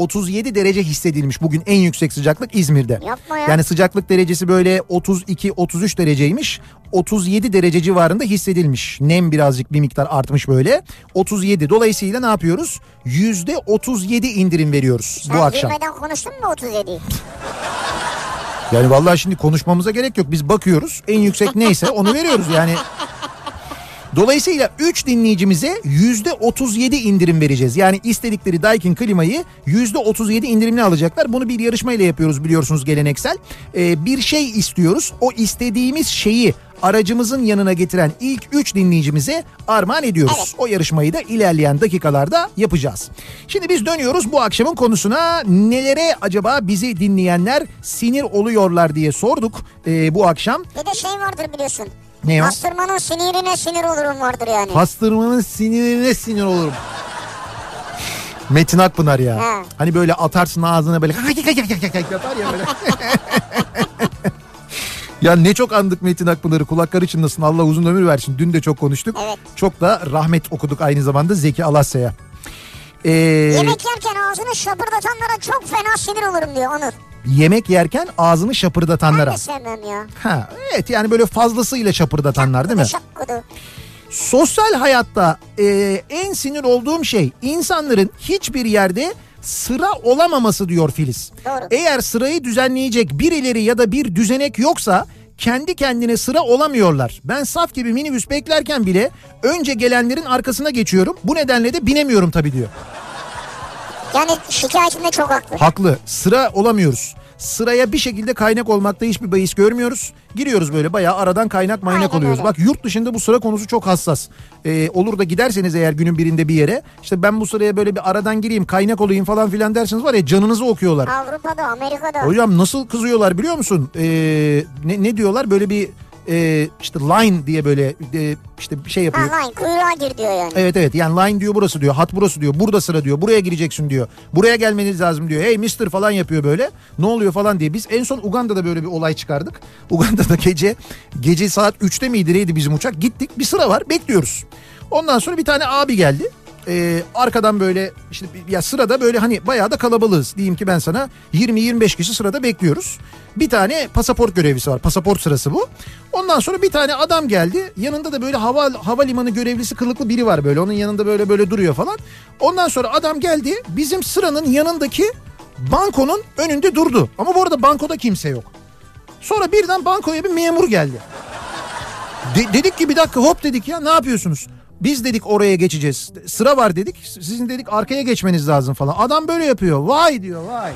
37 derece hissedilmiş bugün en yüksek sıcaklık İzmir'de. Yapma ya. Yani sıcaklık derecesi böyle 32-33 dereceymiş. 37 derece civarında hissedilmiş. Nem birazcık bir miktar artmış böyle. 37. Dolayısıyla ne yapıyoruz? %37 indirim veriyoruz Sen bu akşam. girmeden konuştun mu 37'yi? Yani vallahi şimdi konuşmamıza gerek yok. Biz bakıyoruz en yüksek neyse onu veriyoruz yani. Dolayısıyla 3 dinleyicimize %37 indirim vereceğiz. Yani istedikleri Daikin klimayı %37 indirimli alacaklar. Bunu bir yarışmayla yapıyoruz biliyorsunuz geleneksel. Ee, bir şey istiyoruz. O istediğimiz şeyi aracımızın yanına getiren ilk 3 dinleyicimize armağan ediyoruz. Evet. O yarışmayı da ilerleyen dakikalarda yapacağız. Şimdi biz dönüyoruz bu akşamın konusuna. Nelere acaba bizi dinleyenler sinir oluyorlar diye sorduk ee, bu akşam. Bir de şey vardır biliyorsun. Ne o? Pastırmanın sinirine sinir olurum vardır yani. Pastırmanın sinirine sinir olurum. Metin Akpınar ya. Ha. Hani böyle atarsın ağzına böyle yapar ya böyle. ya ne çok andık Metin Akpınar'ı kulakları çınlasın Allah uzun ömür versin. Dün de çok konuştuk. Evet. Çok da rahmet okuduk aynı zamanda Zeki Alasya'ya. Ee, Yemek yerken ağzını şapırdatanlara çok fena sinir olurum diyor Onur. Yemek yerken ağzını Ben şapırdatanlara. de sevmem ya. Ha, evet yani böyle fazlasıyla şapırdatanlar değil mi? Şapkudu. Sosyal hayatta e, en sinir olduğum şey insanların hiçbir yerde sıra olamaması diyor Filiz. Doğru. Eğer sırayı düzenleyecek birileri ya da bir düzenek yoksa kendi kendine sıra olamıyorlar. Ben saf gibi minibüs beklerken bile önce gelenlerin arkasına geçiyorum. Bu nedenle de binemiyorum tabii diyor. Yani şikayetinde çok haklı. Haklı. Sıra olamıyoruz. Sıraya bir şekilde kaynak olmakta hiçbir bahis görmüyoruz. Giriyoruz böyle bayağı aradan kaynak maynak Aynen oluyoruz. öyle. Bak yurt dışında bu sıra konusu çok hassas. Ee, olur da giderseniz eğer günün birinde bir yere işte ben bu sıraya böyle bir aradan gireyim kaynak olayım falan filan dersiniz var ya canınızı okuyorlar. Avrupa'da, Amerika'da. Hocam nasıl kızıyorlar biliyor musun? Ee, ne, ne diyorlar böyle bir e, işte line diye böyle e, işte bir şey yapıyor. Ha lan kuyruğa gir diyor yani. Evet evet yani line diyor burası diyor hat burası diyor burada sıra diyor buraya gireceksin diyor buraya gelmeniz lazım diyor hey mister falan yapıyor böyle ne oluyor falan diye. Biz en son Uganda'da böyle bir olay çıkardık. Uganda'da gece gece saat 3'te miydi neydi bizim uçak? Gittik bir sıra var bekliyoruz. Ondan sonra bir tane abi geldi Ee, arkadan böyle işte ya sırada böyle hani bayağı da kalabalığız. Diyeyim ki ben sana 20-25 kişi sırada bekliyoruz. Bir tane pasaport görevlisi var. Pasaport sırası bu. Ondan sonra bir tane adam geldi. Yanında da böyle hava havalimanı görevlisi kılıklı biri var böyle. Onun yanında böyle böyle duruyor falan. Ondan sonra adam geldi. Bizim sıranın yanındaki bankonun önünde durdu. Ama bu arada bankoda kimse yok. Sonra birden bankoya bir memur geldi. De- dedik ki bir dakika hop dedik ya ne yapıyorsunuz? Biz dedik oraya geçeceğiz. Sıra var dedik. Sizin dedik arkaya geçmeniz lazım falan. Adam böyle yapıyor. Vay diyor vay.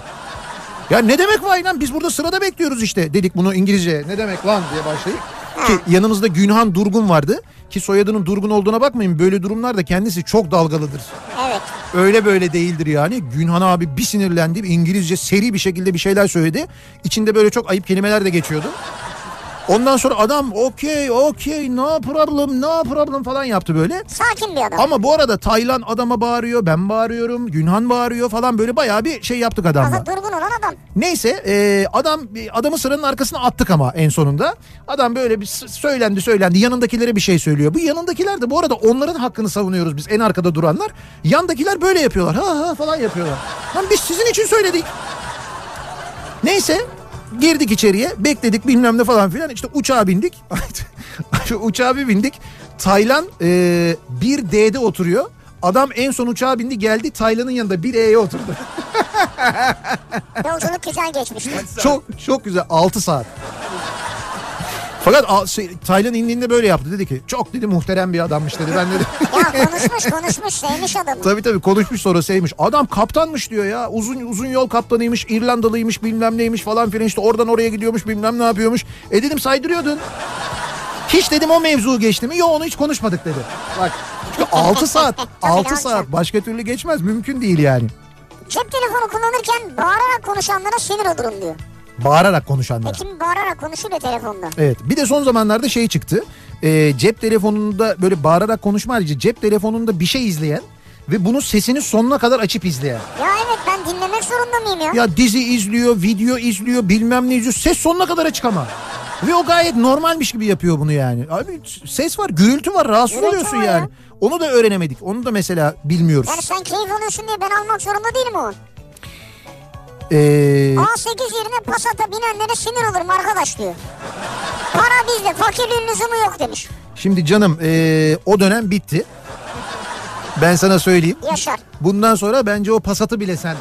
Ya ne demek vay lan biz burada sırada bekliyoruz işte dedik bunu İngilizce ne demek lan diye başlayıp ki yanımızda Günhan Durgun vardı ki soyadının Durgun olduğuna bakmayın böyle durumlarda kendisi çok dalgalıdır. Evet. Öyle böyle değildir yani. Günhan abi bir sinirlendi. İngilizce seri bir şekilde bir şeyler söyledi. İçinde böyle çok ayıp kelimeler de geçiyordu. Ondan sonra adam okey okey no problem no problem falan yaptı böyle. Sakin bir adam. Ama bu arada Taylan adama bağırıyor ben bağırıyorum Günhan bağırıyor falan böyle bayağı bir şey yaptık adamla. Fazla durgun olan adam. Neyse e, adam adamı sıranın arkasına attık ama en sonunda. Adam böyle bir söylendi söylendi yanındakilere bir şey söylüyor. Bu yanındakiler de bu arada onların hakkını savunuyoruz biz en arkada duranlar. Yandakiler böyle yapıyorlar ha ha falan yapıyorlar. Lan biz sizin için söyledik. Neyse girdik içeriye bekledik bilmem ne falan filan işte uçağa bindik. Uçağa bir bindik. Taylan e, bir D'de oturuyor. Adam en son uçağa bindi geldi Taylan'ın yanında bir E'ye oturdu. Yolculuk güzel geçmişti. Çok çok güzel 6 saat. Fakat şey, Taylan indiğinde böyle yaptı dedi ki çok dedi muhterem bir adammış dedi ben dedi. ya konuşmuş konuşmuş sevmiş adamı. tabii tabii konuşmuş sonra sevmiş. Adam kaptanmış diyor ya uzun uzun yol kaptanıymış İrlandalıymış bilmem neymiş falan filan işte oradan oraya gidiyormuş bilmem ne yapıyormuş. E dedim saydırıyordun. Hiç dedim o mevzu geçti mi? Yok onu hiç konuşmadık dedi. Bak çünkü 6 saat 6 ne saat başka türlü geçmez mümkün değil yani. Cep telefonu kullanırken bağırarak konuşanlara sinir olurum diyor. Bağırarak konuşanlara. E kim bağırarak konuşuyor telefonda? Evet bir de son zamanlarda şey çıktı. Ee, cep telefonunda böyle bağırarak konuşma harici cep telefonunda bir şey izleyen ve bunun sesini sonuna kadar açıp izleyen. Ya evet ben dinlemek zorunda mıyım ya? Ya dizi izliyor, video izliyor, bilmem ne izliyor. Ses sonuna kadar açık ama. Ve o gayet normalmiş gibi yapıyor bunu yani. Abi ses var, gürültü var, rahatsız Gürültü oluyorsun var yani. ya. Onu da öğrenemedik. Onu da mesela bilmiyoruz. Yani sen keyif alıyorsun diye ben almak zorunda değilim o. Ee, A8 yerine Passat'a binenlere sinir olurum arkadaş diyor. Para bizde fakirliğin lüzumu yok demiş. şimdi canım ee, o dönem bitti. Ben sana söyleyeyim. Yaşar. Bundan sonra bence o pasatı bile sen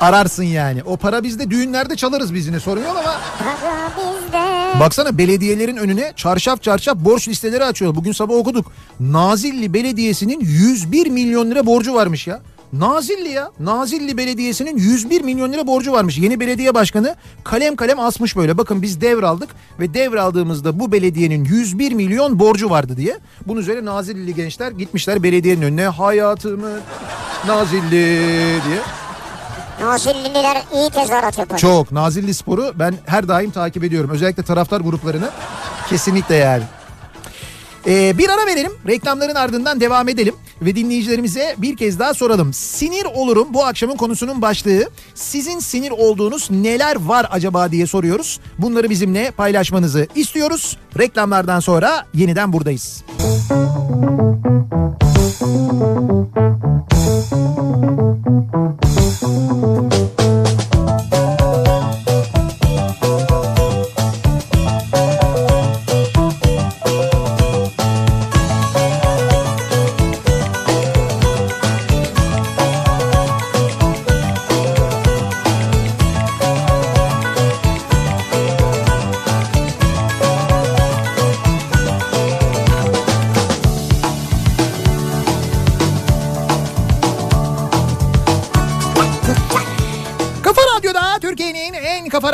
ararsın yani. O para bizde düğünlerde çalarız biz yine sorun yok ama Para bizde Baksana belediyelerin önüne çarşaf çarşaf borç listeleri açıyor. Bugün sabah okuduk. Nazilli Belediyesi'nin 101 milyon lira borcu varmış ya. Nazilli ya. Nazilli Belediyesi'nin 101 milyon lira borcu varmış. Yeni belediye başkanı kalem kalem asmış böyle. Bakın biz devraldık ve devraldığımızda bu belediyenin 101 milyon borcu vardı diye. Bunun üzerine Nazilli gençler gitmişler belediyenin önüne hayatımı Nazilli diye. Nazilliler iyi tezahürat yapar. Çok. Nazilli Spor'u ben her daim takip ediyorum. Özellikle taraftar gruplarını. Kesinlikle yani. Ee, bir ara verelim. Reklamların ardından devam edelim. Ve dinleyicilerimize bir kez daha soralım. Sinir olurum bu akşamın konusunun başlığı. Sizin sinir olduğunuz neler var acaba diye soruyoruz. Bunları bizimle paylaşmanızı istiyoruz. Reklamlardan sonra yeniden buradayız. Kafa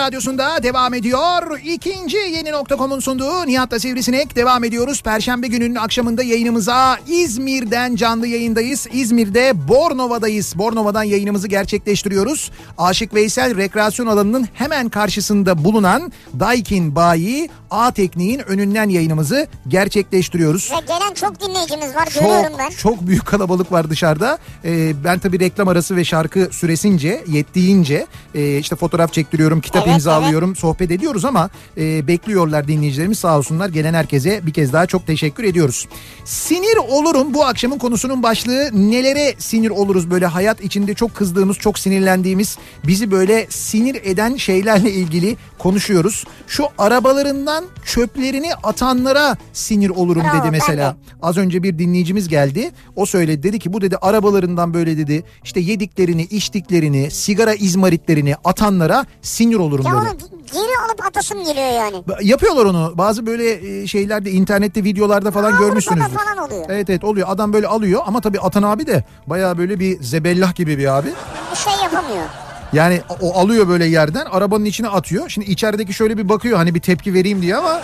radyosunda devam ediyor. İkinci yeni nokta.com'un sunduğu Nihat'la Sivrisinek devam ediyoruz. Perşembe gününün akşamında yayınımıza İzmir'den canlı yayındayız. İzmir'de Bornova'dayız. Bornova'dan yayınımızı gerçekleştiriyoruz. Aşık Veysel rekreasyon alanının hemen karşısında bulunan Daikin Bayi A Tekniğin önünden yayınımızı gerçekleştiriyoruz. Ve gelen çok dinleyicimiz var görüyorum ben. Çok, çok büyük kalabalık var dışarıda. Ee, ben tabii reklam arası ve şarkı süresince, yettiğince e, işte fotoğraf çektiriyorum, kitap Evet, imzalıyorum, sohbet ediyoruz ama e, bekliyorlar dinleyicilerimiz sağ olsunlar. Gelen herkese bir kez daha çok teşekkür ediyoruz. Sinir olurum bu akşamın konusunun başlığı. Nelere sinir oluruz böyle hayat içinde çok kızdığımız, çok sinirlendiğimiz, bizi böyle sinir eden şeylerle ilgili konuşuyoruz. Şu arabalarından çöplerini atanlara sinir olurum Bravo, dedi mesela. Az önce bir dinleyicimiz geldi. O söyledi dedi ki bu dedi arabalarından böyle dedi işte yediklerini, içtiklerini, sigara izmaritlerini atanlara sinir olurum Ya böyle. onu geri alıp atasım geliyor yani. Yapıyorlar onu. Bazı böyle e, şeylerde internette videolarda falan Avrupa'da görmüşsünüzdür. falan oluyor. Evet evet oluyor. Adam böyle alıyor ama tabii atan abi de baya böyle bir zebellah gibi bir abi. Bir şey yapamıyor. Yani o alıyor böyle yerden arabanın içine atıyor. Şimdi içerideki şöyle bir bakıyor hani bir tepki vereyim diye ama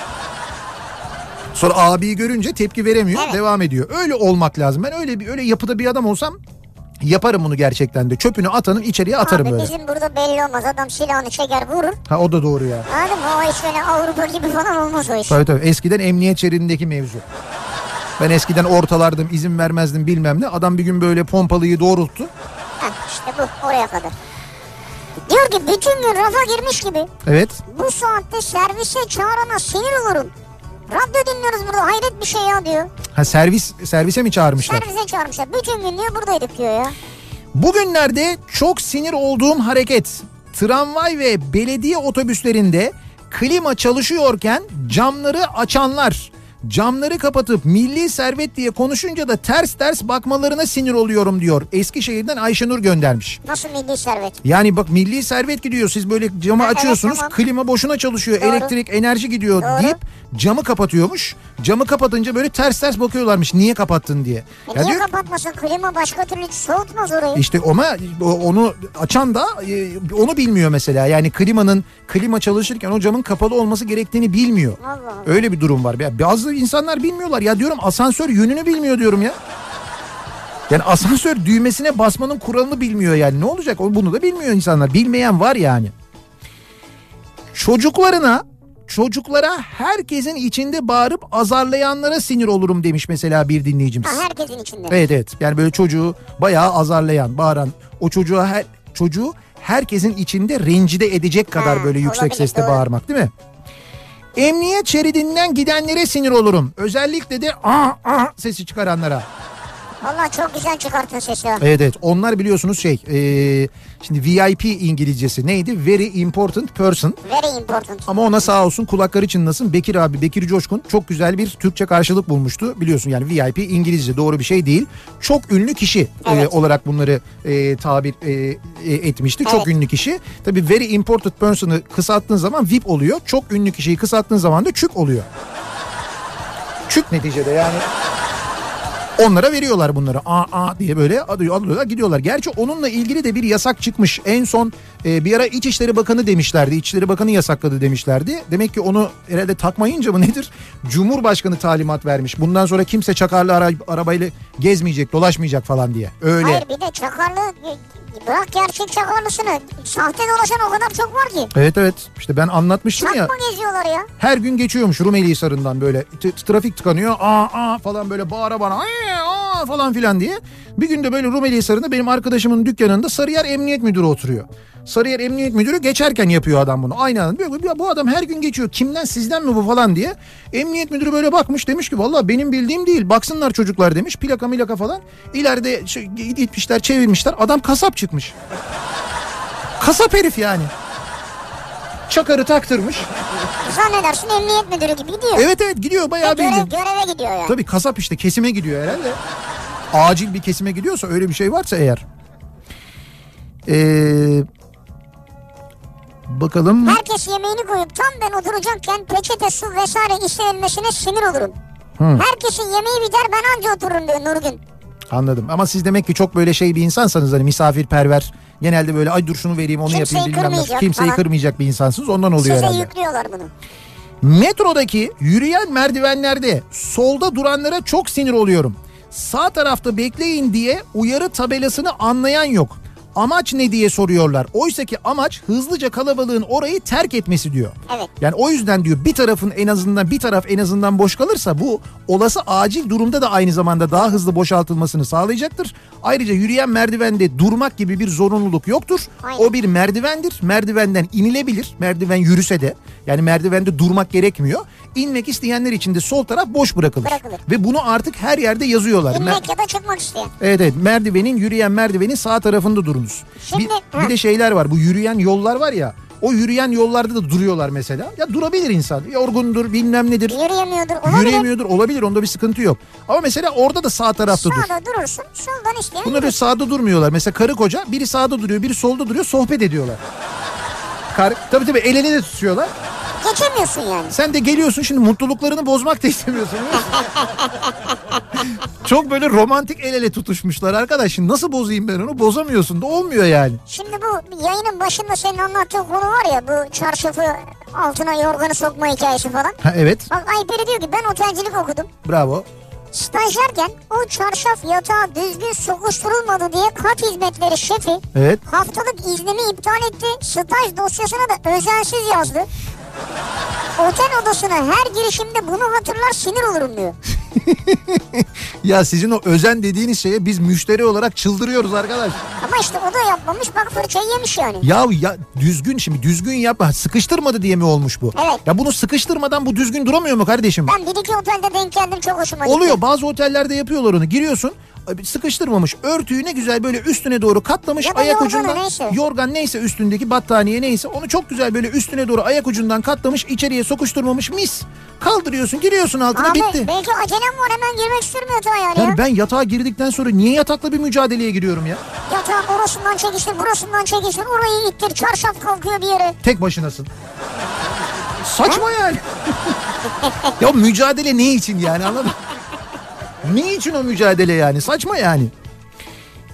sonra abiyi görünce tepki veremiyor. Evet. Devam ediyor. Öyle olmak lazım. Ben öyle bir öyle yapıda bir adam olsam yaparım bunu gerçekten de. Çöpünü atanın içeriye atarım Abi böyle. bizim burada belli olmaz. Adam silahını çeker vurur. Ha o da doğru ya. Anladın mı? O iş öyle Avrupa gibi falan olmaz o iş. Tabii tabii. Eskiden emniyet şeridindeki mevzu. Ben eskiden ortalardım, izin vermezdim bilmem ne. Adam bir gün böyle pompalıyı doğrulttu. Heh, işte bu oraya kadar. Diyor ki bütün gün rafa girmiş gibi. Evet. Bu saatte servise çağırana sinir olurum. Radyo dinliyoruz burada hayret bir şey ya diyor. Ha servis servise mi çağırmışlar? Servise çağırmışlar. Bütün gün diyor buradaydık diyor ya. Bugünlerde çok sinir olduğum hareket tramvay ve belediye otobüslerinde klima çalışıyorken camları açanlar. Camları kapatıp milli servet diye konuşunca da ters ters bakmalarına sinir oluyorum diyor. Eskişehir'den Ayşenur göndermiş. Nasıl milli servet? Yani bak milli servet gidiyor siz böyle camı Ha, evet, açıyorsunuz tamam. klima boşuna çalışıyor Doğru. elektrik enerji gidiyor Doğru. deyip camı kapatıyormuş. Camı kapatınca böyle ters ters bakıyorlarmış niye kapattın diye. E Ya niye diyor- kapatmasın? Klima başka türlü soğutmaz orayı. işte ama onu açan da e, onu bilmiyor mesela. Yani klimanın klima çalışırken o camın kapalı olması gerektiğini bilmiyor. Allah Allah. Öyle bir durum var. Ya bazı insanlar bilmiyorlar. Ya diyorum asansör yönünü bilmiyor diyorum ya. Yani asansör düğmesine basmanın kuralını bilmiyor yani. Ne olacak? Bunu da bilmiyor insanlar. Bilmeyen var yani. Çocuklarına çocuklara herkesin içinde bağırıp azarlayanlara sinir olurum demiş mesela bir dinleyicimiz. Ha, herkesin içinde. Evet evet. Yani böyle çocuğu bayağı azarlayan, bağıran, o çocuğa her çocuğu herkesin içinde rencide edecek kadar Ha, böyle yüksek olabilir, sesle doğru. bağırmak değil mi? Emniyet şeridinden gidenlere sinir olurum. Özellikle de aa aa sesi çıkaranlara. Valla çok güzel çıkarttın sesi. Evet evet onlar biliyorsunuz şey e, şimdi VIP İngilizcesi neydi? Very important person. Very important. Ama ona sağ olsun kulakları çınlasın Bekir abi Bekir Coşkun çok güzel bir Türkçe karşılık bulmuştu. Biliyorsun yani VIP İngilizce doğru bir şey değil. Çok ünlü kişi e, Evet. olarak bunları e, tabir e, e, etmişti. Çok Evet. ünlü kişi. Tabii very important person'ı kısalttığın zaman VIP oluyor. Çok ünlü kişiyi kısalttığın zaman da çük oluyor. Çük neticede yani. Onlara veriyorlar bunları. A a diye böyle alıyor, alıyorlar gidiyorlar. Gerçi onunla ilgili de bir yasak çıkmış. En son e, bir ara İçişleri Bakanı demişlerdi. İçişleri Bakanı yasakladı demişlerdi. Demek ki onu herhalde takmayınca mı nedir? Cumhurbaşkanı talimat vermiş. Bundan sonra kimse çakarlı ara, arabayla gezmeyecek, dolaşmayacak falan diye. Öyle. Hayır bir de çakarlı bırak gerçek çakarlısını. Sahte dolaşan o kadar çok var ki. Evet evet. İşte ben anlatmıştım ya. Çakma geziyorlar ya. Her gün geçiyormuş Rumeli Hisarı'ndan böyle. T- trafik tıkanıyor. Aa aa falan böyle bağıra bana. "Ay, Aa falan filan diye. Bir gün de böyle Rumeli Hisarı'nda benim arkadaşımın dükkanında Sarıyer Emniyet Müdürü oturuyor. Sarıyer Emniyet Müdürü geçerken yapıyor adam bunu. Aynı anda diyor "Ya bu adam her gün geçiyor. Kimden sizden mi bu falan diye. Emniyet Müdürü böyle bakmış demiş ki valla benim bildiğim değil. Baksınlar çocuklar demiş. Plaka milaka falan. İleride şey, gitmişler çevirmişler. Adam kasap çıkmış. Kasap herif yani. Çakarı taktırmış. Zannedersin emniyet müdürü gibi gidiyor. Evet evet gidiyor bayağı Görev, bildiğin. göreve gidiyor yani. Tabii kasap işte kesime gidiyor herhalde. Acil bir kesime gidiyorsa öyle bir şey varsa eğer. Ee, bakalım. Herkes yemeğini koyup tam ben oturacakken peçete su vesaire istenilmesine sinir olurum. Herkesin yemeği biter ben anca otururum diyor Nurgün. Anladım ama siz demek ki çok böyle şey bir insansanız hani misafirperver. Genelde böyle ay dur şunu vereyim onu Kimseyi yapayım bilmem Kimseyi falan. kırmayacak bir insansınız ondan oluyor Size herhalde. yüklüyorlar bunu. Metrodaki yürüyen merdivenlerde solda duranlara çok sinir oluyorum. Sağ tarafta bekleyin diye uyarı tabelasını anlayan yok. Amaç ne diye soruyorlar. Oysa ki amaç hızlıca kalabalığın orayı terk etmesi diyor. Evet. Yani o yüzden diyor bir tarafın en azından bir taraf en azından boş kalırsa bu olası acil durumda da aynı zamanda daha hızlı boşaltılmasını sağlayacaktır. Ayrıca yürüyen merdivende durmak gibi bir zorunluluk yoktur. Aynen. O bir merdivendir. Merdivenden inilebilir. Merdiven yürüse de yani merdivende durmak gerekmiyor. İnmek isteyenler için de sol taraf boş bırakılır. Bırakılır. Ve bunu artık her yerde yazıyorlar. Mer- İnmek ya da çıkmak isteyen. Evet evet merdivenin yürüyen merdivenin sağ tarafında durunuz. Şimdi- bir, ha. bir de şeyler var bu yürüyen yollar var ya o yürüyen yollarda da duruyorlar mesela. Ya durabilir insan yorgundur bilmem nedir. Yürüyemiyordur. Olabilir. Yürüyemiyordur olabilir onda bir sıkıntı yok. Ama mesela orada da sağ tarafta dur. Sağda durursun soldan isteyen Bunlar öyle sağda durmuyorlar. Mesela karı koca biri sağda duruyor biri solda duruyor sohbet ediyorlar. Kar, tabii tabii el ele de tutuyorlar. Geçemiyorsun yani. Sen de geliyorsun şimdi mutluluklarını bozmak da istemiyorsun. Çok böyle romantik el ele tutuşmuşlar arkadaş. Şimdi nasıl bozayım ben onu? Bozamıyorsun da olmuyor yani. Şimdi bu yayının başında senin anlattığın konu var ya bu çarşafı altına yorganı sokma hikayesi falan. Ha, evet Bak Ayperi diyor ki ben otelcilik okudum. bravo. Stajyerken o çarşaf yatağa düzgün sokuşturulmadı diye kat hizmetleri şefi Evet. haftalık iznimi iptal etti. Staj dosyasına da özensiz yazdı. Otel odasına her girişimde bunu hatırlar sinir olurum diyor. Ya sizin o özen dediğiniz şeye biz müşteri olarak çıldırıyoruz arkadaş. Ama işte o da yapmamış bak fırçayı yemiş yani. Ya ya düzgün şimdi düzgün yapma. Sıkıştırmadı diye mi olmuş bu? Evet. Ya bunu sıkıştırmadan bu düzgün duramıyor mu kardeşim? Ben bir iki otelde denk geldim çok hoşuma gitti. Oluyor bazı otellerde yapıyorlar onu. Giriyorsun sıkıştırmamış. Örtüyü ne güzel böyle üstüne doğru katlamış. Ya ayak ucundan neyse. yorgan neyse üstündeki battaniye neyse onu çok güzel böyle üstüne doğru ayak ucundan katlamış. içeriye sokuşturmamış mis. Kaldırıyorsun giriyorsun altına Abi bitti. belki acelem var hemen girmek istiyorum yatağa yani. Ya. ben yatağa girdikten sonra niye yatakla bir mücadeleye giriyorum ya? Yatağın orasından çekiştir burasından çekiştir orayı ittir çarşaf kalkıyor bir yere. Tek başınasın. Saçma yani. ya mücadele ne için yani anladın mı? Ne için o mücadele yani? Saçma yani.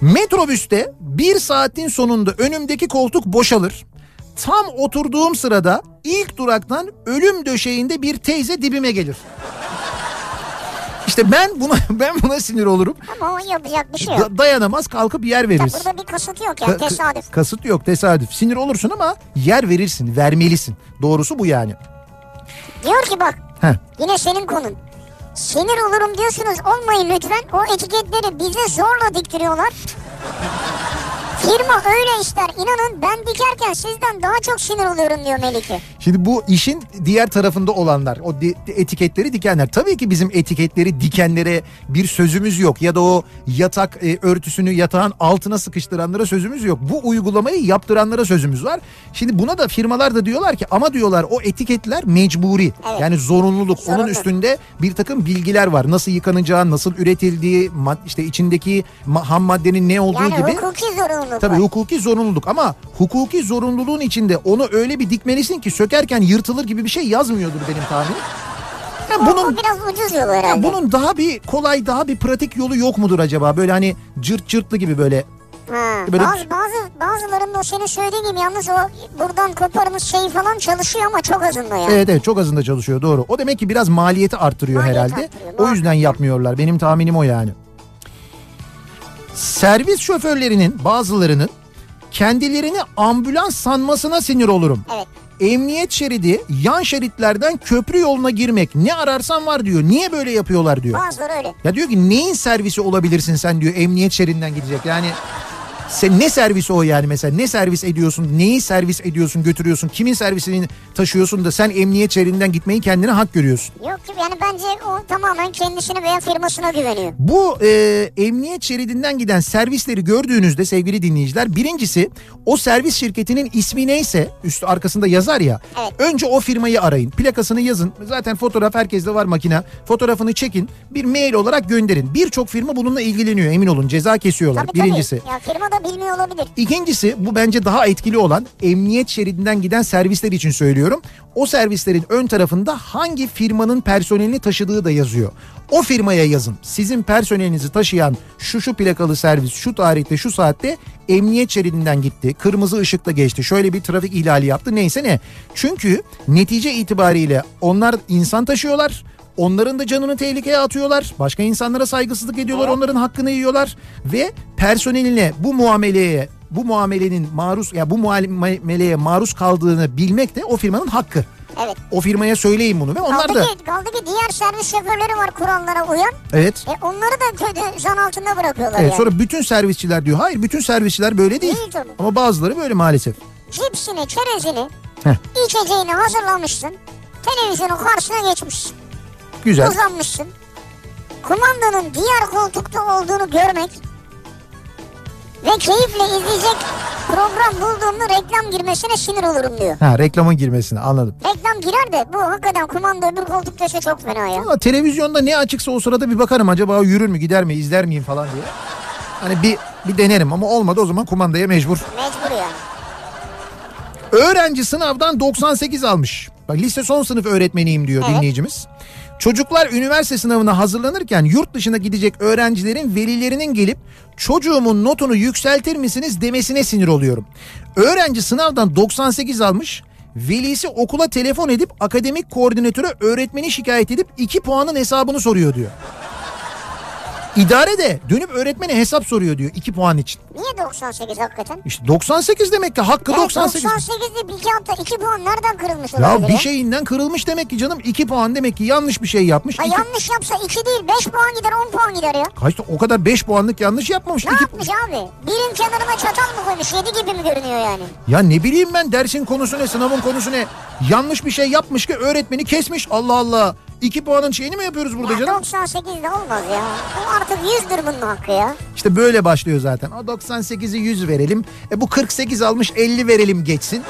Metrobüste bir saatin sonunda önümdeki koltuk boşalır. Tam oturduğum sırada ilk duraktan ölüm döşeğinde bir teyze dibime gelir. İşte ben buna ben buna sinir olurum. Ama o yapacak bir şey yok. Da- dayanamaz kalkıp yer Ya veririz. burada bir kasıt yok yani Ka- tesadüf. Kasıt yok tesadüf. Sinir olursun ama yer verirsin, vermelisin. Doğrusu bu yani. Diyor ki bak Heh. yine senin konun. Sinir olurum diyorsunuz olmayın lütfen. O etiketleri bize zorla diktiriyorlar. Firma öyle ister. İnanın ben dikerken sizden daha çok sinir oluyorum diyor Melike. Şimdi bu işin diğer tarafında olanlar, o etiketleri dikenler. Tabii ki bizim etiketleri dikenlere bir sözümüz yok. Ya da o yatak e, örtüsünü yatağın altına sıkıştıranlara sözümüz yok. Bu uygulamayı yaptıranlara sözümüz var. Şimdi buna da firmalar da diyorlar ki ama diyorlar o etiketler mecburi. Evet. Yani zorunluluk. Onun Zorunlu. üstünde bir takım bilgiler var. Nasıl yıkanacağı, nasıl üretildiği, işte içindeki ham maddenin ne olduğu Yani gibi. hukuki zorunluluk Tabii var. hukuki zorunluluk ama hukuki zorunluluğun içinde onu öyle bir dikmelisin ki sökerken yırtılır gibi bir şey yazmıyordur benim tahminim. Ya O- bunun o biraz ucuz yolu herhalde. bunun daha bir kolay daha bir pratik yolu yok mudur acaba? Böyle hani cırt cırtlı gibi böyle. Ha, Böyle- bazı, bazı, bazılarında o senin söylediğin gibi yalnız o buradan koparımız şey falan çalışıyor ama çok azında yani. Evet evet çok azında çalışıyor doğru. O demek ki biraz maliyeti arttırıyor Maliyet herhalde. arttırıyor, O yüzden yapmıyorlar. Benim tahminim o yani. Servis şoförlerinin bazılarının kendilerini ambulans sanmasına sinir olurum. Evet. Emniyet şeridi yan şeritlerden köprü yoluna girmek ne ararsan var diyor. Niye böyle yapıyorlar diyor. Bazıları öyle. Ya diyor ki neyin servisi olabilirsin sen diyor emniyet şeridinden gidecek. Yani sen ne servisi o yani mesela ne servis ediyorsun neyi servis ediyorsun götürüyorsun kimin servisini taşıyorsun da sen emniyet şeridinden gitmeyi kendine hak görüyorsun. Yok ki yani bence o tamamen kendisine veya firmasına güveniyor. Bu e, emniyet şeridinden giden servisleri gördüğünüzde sevgili dinleyiciler birincisi o servis şirketinin ismi neyse üstü arkasında yazar ya Evet. önce o firmayı arayın plakasını yazın zaten fotoğraf herkeste var makine fotoğrafını çekin bir mail olarak gönderin birçok firma bununla ilgileniyor emin olun ceza kesiyorlar Tabii birincisi. tabii. Ya firma da bilmiyor olabilir. İkincisi bu bence daha etkili olan emniyet şeridinden giden servisler için söylüyorum. O servislerin ön tarafında hangi firmanın personelini taşıdığı da yazıyor. O firmaya yazın. Sizin personelinizi taşıyan şu şu plakalı servis şu tarihte şu saatte emniyet şeridinden gitti. Kırmızı ışıkla geçti. Şöyle bir trafik ihlali yaptı. Neyse ne. Çünkü netice itibariyle onlar insan taşıyorlar. Onların da canını tehlikeye atıyorlar. Başka insanlara saygısızlık ediyorlar. Onların hakkını yiyorlar ve personeline bu muameleye bu muamelenin maruz ya bu muameleye maruz kaldığını bilmek de o firmanın hakkı. Evet. O firmaya söyleyin bunu ve onlar Kaldı da ki, kaldı ki diğer servis şoförleri var kurallara uyan. evet. E onları da zan altında bırakıyorlar Evet yani. sonra bütün servisçiler diyor. Hayır bütün servisçiler böyle değil. Değil tabii. Ama bazıları böyle maalesef. Cipsini, çerezini, Heh. içeceğini hazırlamışsın. Televizyonun karşısına geçmişsin. Güzel. Uzanmışsın. Kumandanın diğer koltukta olduğunu görmek ve keyifle izleyecek program bulduğumda reklam girmesine sinir olurum diyor. Ha reklamın girmesini anladım. Reklam girer de bu hakikaten kumanda öbür koltuktaysa çok fena ya. Ama televizyonda ne açıksa o sırada bir bakarım acaba yürür mü gider mi izler miyim falan diye. Hani bir bir denerim ama olmadı o zaman kumandaya mecbur. Mecbur yani. Öğrenci sınavdan 98 almış. Bak lise son sınıf öğretmeniyim diyor Evet. dinleyicimiz. Çocuklar üniversite sınavına hazırlanırken yurt dışına gidecek öğrencilerin velilerinin gelip çocuğumun notunu yükseltir misiniz demesine sinir oluyorum. Öğrenci sınavdan 98 almış. Velisi okula telefon edip akademik koordinatöre öğretmeni şikayet edip 2 puanın hesabını soruyor diyor. İdare de dönüp öğretmene hesap soruyor diyor 2 puan için. Niye 98 hakikaten? İşte 98 demek ki hakkı Evet, 98. 98'de bir iki hafta 2 puan nereden kırılmış Ya olabilir bir şey şeyinden kırılmış demek ki canım 2 puan demek ki yanlış bir şey yapmış. Ha, İki- yanlış yapsa 2 değil 5 puan gider 10 puan gider ya. Kaçta o kadar 5 puanlık yanlış yapmamış. Ne İki- yapmış abi? Birin kenarına çatal mı koymuş? 7 gibi mi görünüyor yani? Ya ne bileyim ben dersin konusu ne sınavın konusu ne. Yanlış bir şey yapmış ki öğretmeni kesmiş Allah Allah. 2 puanın şeyini mi yapıyoruz burada Ya canım? 98'de olmaz ya. Bu artık 100'dür bunun hakkı ya. İşte böyle başlıyor zaten. O 98'i 100 verelim. E bu 48 almış 50 verelim geçsin.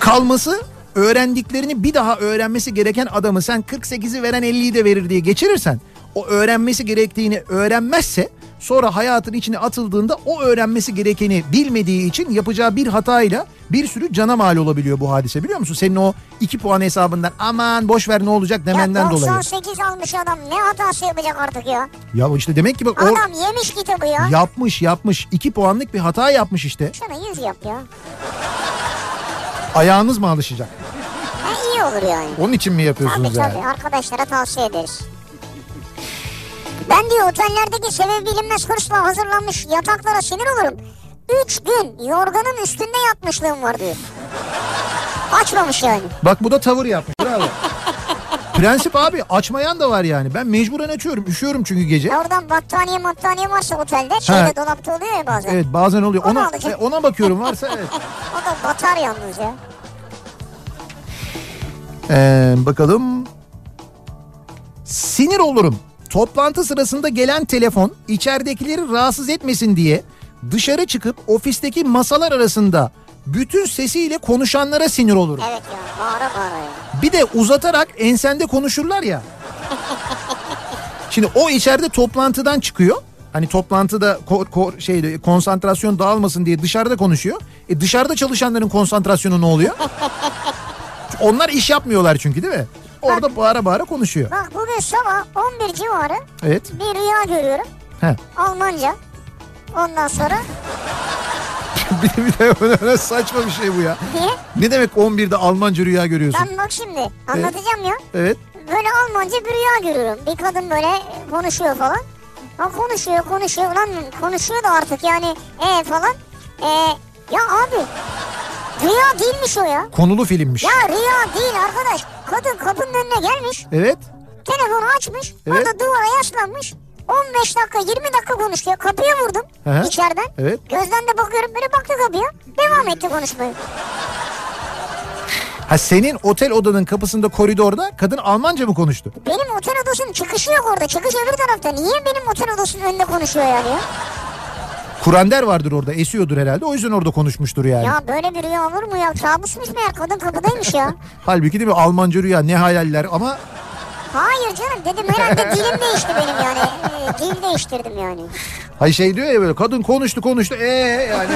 Kalması öğrendiklerini bir daha öğrenmesi gereken adamı sen 48'i veren 50'yi de verir diye geçirirsen o öğrenmesi gerektiğini öğrenmezse sonra hayatın içine atıldığında o öğrenmesi gerekeni bilmediği için yapacağı bir hatayla bir sürü cana mal olabiliyor bu hadise biliyor musun? Senin o 2 puan hesabından aman boş ver ne olacak demenden ya dolayı. 98 almış adam ne hatası yapacak artık ya? Ya işte demek ki bak Adam yemiş kitabı ya. yapmış yapmış 2 puanlık bir hata yapmış işte. Şuna 100 yap ya. Ayağınız mı alışacak? Ha, iyi olur yani. Onun için mi yapıyorsunuz Tabii yani? tabii arkadaşlara tavsiye ederiz. Ben diyor otellerdeki sebebi bilinmez hırsla hazırlanmış yataklara sinir olurum. Üç gün yorganın üstünde yatmışlığım var diyor. Açmamış yani. Bak bu da tavır yapmış. Bravo. Prensip abi açmayan da var yani. Ben mecburen açıyorum. Üşüyorum çünkü gece. Oradan battaniye battaniye varsa otelde şeyde dolapta oluyor ya bazen. Evet bazen oluyor. Onu Ona, alacak. e, ona bakıyorum varsa evet. O da batar yalnız ya. Ee, bakalım. Sinir olurum. Toplantı sırasında gelen telefon içeridekileri rahatsız etmesin diye dışarı çıkıp ofisteki masalar arasında bütün sesiyle konuşanlara sinir olurum. Evet ya bağıra bağıra ya. Bir de uzatarak ensende konuşurlar ya. Şimdi o içeride toplantıdan çıkıyor. Hani toplantıda ko- ko- şeyde konsantrasyon dağılmasın diye dışarıda konuşuyor. E dışarıda çalışanların konsantrasyonu ne oluyor? Onlar iş yapmıyorlar çünkü değil mi? Orada bağıra bağıra konuşuyor. Bak bugün sabah 11 civarı Evet. bir rüya görüyorum. He. Almanca. Ondan sonra bir de, bir de ne saçma bir şey bu ya. niye? Ne demek 11'de Almanca rüya görüyorsun? Ben bak şimdi anlatacağım ya. Evet. Böyle Almanca bir rüya görüyorum. Bir kadın böyle konuşuyor falan. Ha konuşuyor konuşuyor. Ulan konuşuyor da artık yani e falan. E, ya abi rüya değilmiş o ya. Konulu filmmiş. Ya rüya değil arkadaş. Kadın kapının önüne gelmiş. Evet. Telefonu açmış. Evet. Orada duvara yaslanmış. 15 dakika 20 dakika konuşuyor. Kapıya vurdum hı. içeriden. Evet. Gözden de bakıyorum böyle baktı kapıya. Devam etti konuşmayı. Ha senin otel odanın kapısında koridorda kadın Almanca mı konuştu? Benim otel odasının çıkışı yok orada. Çıkış öbür tarafta. Niye benim otel odasının önünde konuşuyor yani ya? Kurander vardır orada esiyordur herhalde o yüzden orada konuşmuştur yani. Ya böyle bir rüya olur mu ya? Kabusmuş meğer kadın kapıdaymış ya. Halbuki değil mi Almanca rüya ne hayaller ama Hayır canım dedim herhalde dilim değişti benim yani. Ee, dil değiştirdim yani. hay şey diyor ya böyle kadın konuştu konuştu ee yani.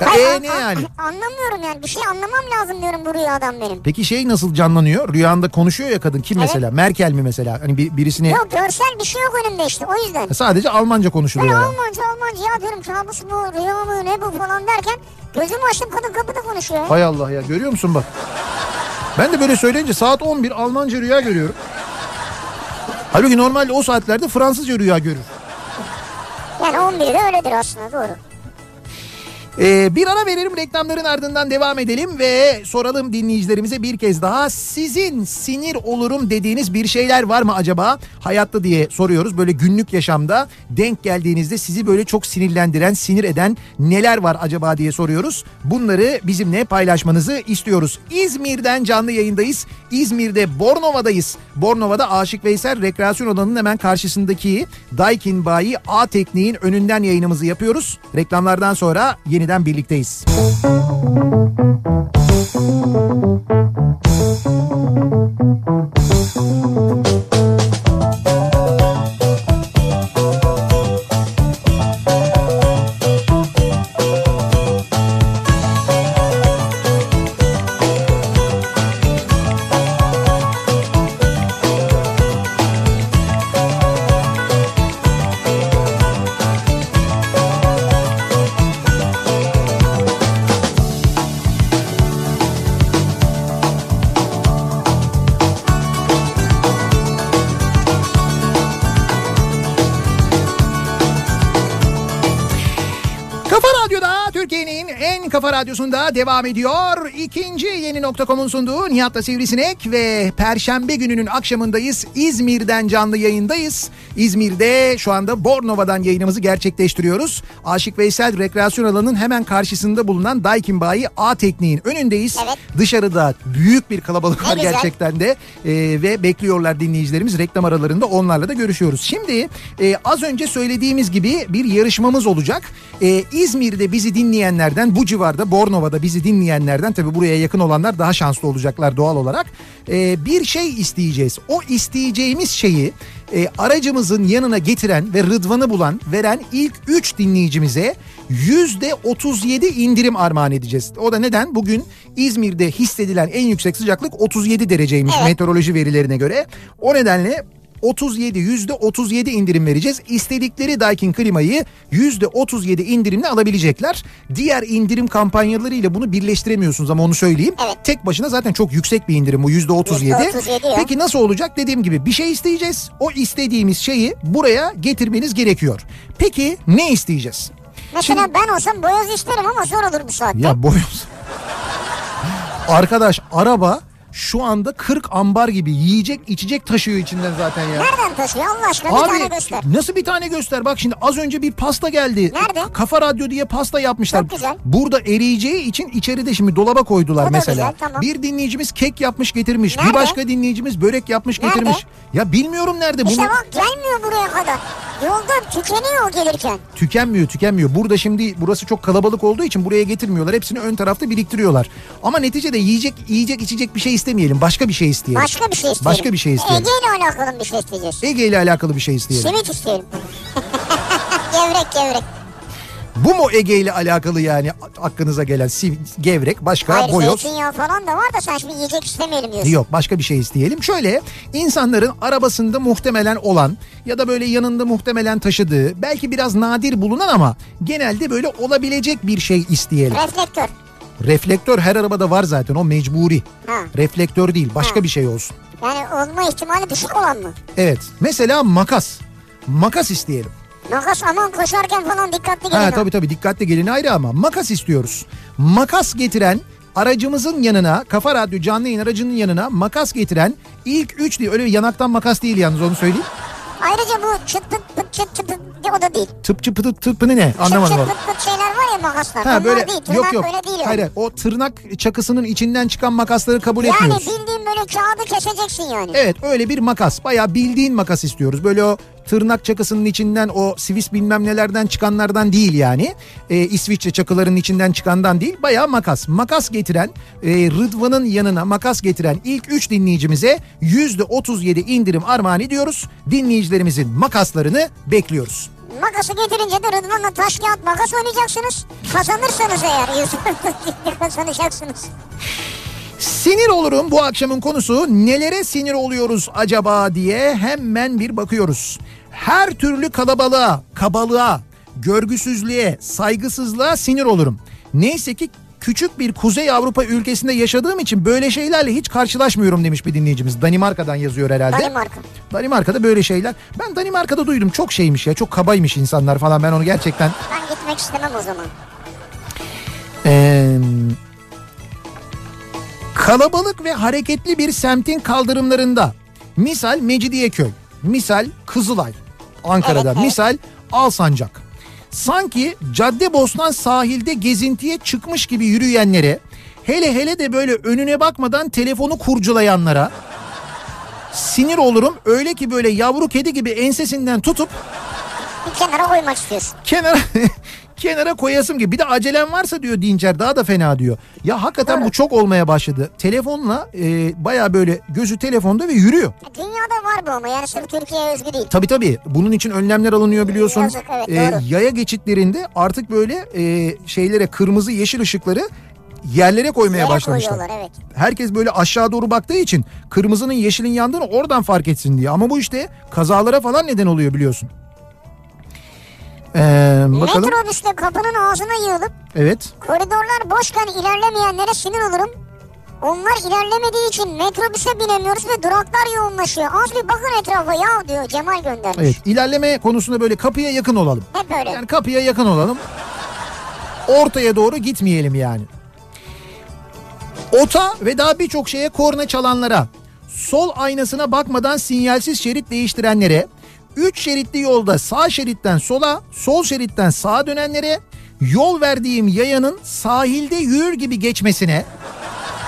Ya, Hayır, ee ne an- yani? Anlamıyorum yani bir şey anlamam lazım diyorum bu rüyadan benim. Peki şey nasıl canlanıyor? Rüyanda konuşuyor ya kadın kim Evet. mesela? Merkel mi mesela? Hani bir, birisini Yok görsel bir şey yok önümde işte o yüzden. sadece Almanca konuşuluyor. yani. Almanca Almanca ya diyorum kabus mu rüya mı ne bu falan derken gözümü açtım kadın kapıda konuşuyor. Hay Allah ya görüyor musun bak. Ben de böyle söyleyince saat 11 Almanca rüya görüyorum. Halbuki normalde o saatlerde Fransızca rüya görür. Yani 11'de öyledir aslında doğru. Ee, bir ara verelim reklamların ardından devam edelim ve soralım dinleyicilerimize bir kez daha sizin sinir olurum dediğiniz bir şeyler var mı acaba hayatta diye soruyoruz. Böyle günlük yaşamda denk geldiğinizde sizi böyle çok sinirlendiren, sinir eden neler var acaba diye soruyoruz. Bunları bizimle paylaşmanızı istiyoruz. İzmir'den canlı yayındayız. İzmir'de Bornova'dayız. Bornova'da Aşık Veysel Rekreasyon Alanı'nın hemen karşısındaki Daikin Bayi A Tekniğin önünden yayınımızı yapıyoruz. Reklamlardan sonra yeniden birlikteyiz. Kafa kafa radyosunda devam ediyor. İkinci yeni nokta.com'un sunduğu Nihat'la Sivrisinek ve Perşembe gününün akşamındayız. İzmir'den canlı yayındayız. İzmir'de şu anda Bornova'dan yayınımızı gerçekleştiriyoruz. Aşık Veysel Rekreasyon Alanı'nın hemen karşısında bulunan Daikin Bayi A Tekniğin önündeyiz. Evet. Dışarıda büyük bir kalabalık var gerçekten de Ee, ve bekliyorlar dinleyicilerimiz reklam aralarında onlarla da görüşüyoruz. Şimdi e, az önce söylediğimiz gibi bir yarışmamız olacak. E, İzmir'de bizi dinleyenlerden bu civarda Bornova'da bizi dinleyenlerden tabii buraya yakın olanlar daha şanslı olacaklar doğal olarak. E, bir şey isteyeceğiz. O isteyeceğimiz şeyi e, aracımızın yanına getiren ve Rıdvan'ı bulan veren ilk 3 dinleyicimize yüzde 37 indirim armağan edeceğiz. O da neden? Bugün İzmir'de hissedilen en yüksek sıcaklık 37 dereceymiş Evet. meteoroloji verilerine göre. O nedenle 37 yüzde 37 indirim vereceğiz. İstedikleri Daikin klimayı yüzde 37 indirimle alabilecekler. Diğer indirim kampanyalarıyla bunu birleştiremiyorsunuz ama onu söyleyeyim. Evet. Tek başına zaten çok yüksek bir indirim bu yüzde 37. %37 ya. Peki nasıl olacak? Dediğim gibi bir şey isteyeceğiz. O istediğimiz şeyi buraya getirmeniz gerekiyor. Peki ne isteyeceğiz? Mesela Şimdi- ben olsam boyoz isterim ama zor olur bu saatte. Ya boyoz. Arkadaş araba şu anda 40 ambar gibi yiyecek içecek taşıyor içinden zaten ya. Nereden taşıyor Allah aşkına bir tane göster. nasıl bir tane göster? Bak şimdi az önce bir pasta geldi. Nerede? Kafa Radyo diye pasta yapmışlar. Çok güzel. Burada eriyeceği için içeride şimdi dolaba koydular O mesela. güzel, tamam. Bir dinleyicimiz kek yapmış getirmiş. Bir Nerede? başka dinleyicimiz börek yapmış Nerede? getirmiş. Ya bilmiyorum nerede. İşte Bunu bak gelmiyor buraya kadar. Yolda tükeniyor o gelirken. tükenmiyor tükenmiyor. Burada şimdi burası çok kalabalık olduğu için buraya getirmiyorlar. Hepsini ön tarafta biriktiriyorlar. Ama neticede yiyecek yiyecek içecek bir şey istemeyelim. Başka bir şey isteyelim. Başka bir şey isteyelim. Başka bir şey isteyelim. Ege ile alakalı bir şey isteyeceğiz. Ege ile alakalı bir şey isteyelim. Simit isteyelim. gevrek gevrek. Bu mu Ege ile alakalı yani aklınıza gelen sim- gevrek başka Hayır boyoz? zeytinyağı falan da var da sen şimdi yiyecek istemeyelim diyorsun. Yok başka bir şey isteyelim. Şöyle insanların arabasında muhtemelen olan ya da böyle yanında muhtemelen taşıdığı belki biraz nadir bulunan ama genelde böyle olabilecek bir şey isteyelim. Reflektör. Reflektör her arabada var zaten o mecburi. Ha. Reflektör değil başka Ha. bir şey olsun. Yani olma ihtimali düşük olan mı? Evet mesela makas. Makas isteyelim. Makas aman koşarken falan dikkatli gelin. Ha tabii tabii dikkatli gelin ayrı ama makas istiyoruz. Makas getiren aracımızın yanına Kafa Radyo canlı yayın aracının yanına makas getiren ilk üç diye öyle yanaktan makas değil yalnız onu söyleyeyim. Ayrıca bu çıt pıt pıt çıt çıt pıt o da değil. Tıpçı pıtı tıpını ne anlamadım. çıt çıt pıt pıt şeyler makaslar. Ha Onlar böyle değil. Tırnak yok yok. böyle değil. Hayır yani. o tırnak çakısının içinden çıkan makasları kabul Yani etmiyoruz. bildiğin böyle kağıdı keseceksin yani. Evet öyle bir makas. Bayağı bildiğin makas istiyoruz. Böyle o tırnak çakısının içinden o Swiss bilmem nelerden çıkanlardan değil yani. Ee, İsviçre çakılarının içinden çıkandan değil. Bayağı makas. Makas getiren e, Rıdvan'ın yanına makas getiren ilk 3 dinleyicimize %37 indirim armağan ediyoruz. Dinleyicilerimizin makaslarını bekliyoruz. Makası getirince de Rıdvan'la taş kağıt makas oynayacaksınız. Kazanırsanız eğer yüz kazanacaksınız. Sinir olurum bu akşamın konusu nelere sinir oluyoruz acaba diye hemen bir bakıyoruz. Her türlü kalabalığa, kabalığa, görgüsüzlüğe, saygısızlığa sinir olurum. Neyse ki küçük bir Kuzey Avrupa ülkesinde yaşadığım için böyle şeylerle hiç karşılaşmıyorum demiş bir dinleyicimiz. Danimarka'dan yazıyor herhalde. Danimarka. Danimarka'da böyle şeyler. Ben Danimarka'da duydum çok şeymiş ya çok kabaymış insanlar falan ben onu gerçekten Ben gitmek istemem o zaman. Ee, kalabalık ve hareketli bir semtin kaldırımlarında misal Mecidiyeköy, misal Kızılay Ankara'da, Evet, evet. misal Alsancak. Sanki Caddebostan sahilde gezintiye çıkmış gibi yürüyenlere hele hele de böyle önüne bakmadan telefonu kurcalayanlara sinir olurum. Öyle ki böyle yavru kedi gibi ensesinden tutup kenara koymak istiyorsun. kenara kenara koyasım gibi. Bir de acelem varsa diyor Dincer daha da fena diyor. Ya hakikaten bu çok olmaya başladı. Telefonla e, baya böyle gözü telefonda ve yürüyor. Dünyada var bu ama yani sırf Türkiye'ye özgü değil. Tabii tabii bunun için önlemler alınıyor biliyorsun. Yazık, evet, E, doğru. yaya geçitlerinde artık böyle e, şeylere kırmızı yeşil ışıkları yerlere koymaya Yere başlamışlar. evet. Herkes böyle aşağı doğru baktığı için kırmızının yeşilin yandığını oradan fark etsin diye. Ama bu işte kazalara falan neden oluyor biliyorsun. Ee, bakalım. Metrobüste kapının ağzına yığılıp Evet. koridorlar boşken ilerlemeyenlere sinir olurum. Onlar ilerlemediği için metrobüse binemiyoruz ve duraklar yoğunlaşıyor. Az bir bakın etrafa ya diyor Cemal göndermiş. Evet ilerleme konusunda böyle kapıya yakın olalım. Hep öyle. Yani kapıya yakın olalım. Ortaya doğru gitmeyelim yani. Ota ve daha birçok şeye korna çalanlara, sol aynasına bakmadan sinyalsiz şerit değiştirenlere, 3 şeritli yolda sağ şeritten sola, sol şeritten sağa dönenlere, yol verdiğim yayanın sahilde yürür gibi geçmesine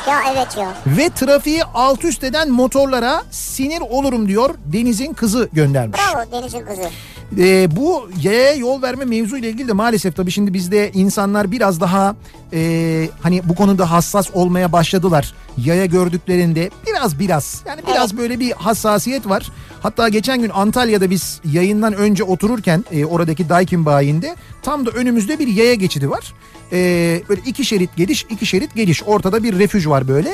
Ya evet ya. ve trafiği alt üst eden motorlara sinir olurum diyor Deniz'in kızı göndermiş. Bravo Deniz'in kızı. Ee, bu yaya yol verme mevzu ile ilgili de maalesef tabii şimdi bizde insanlar biraz daha e, hani bu konuda hassas olmaya başladılar. Yaya gördüklerinde biraz biraz yani biraz böyle bir hassasiyet var. Hatta geçen gün Antalya'da biz yayından önce otururken e, oradaki Daikin bayinde tam da önümüzde bir yaya geçidi var. E, böyle iki şerit geliş iki şerit geliş ortada bir refüj var böyle.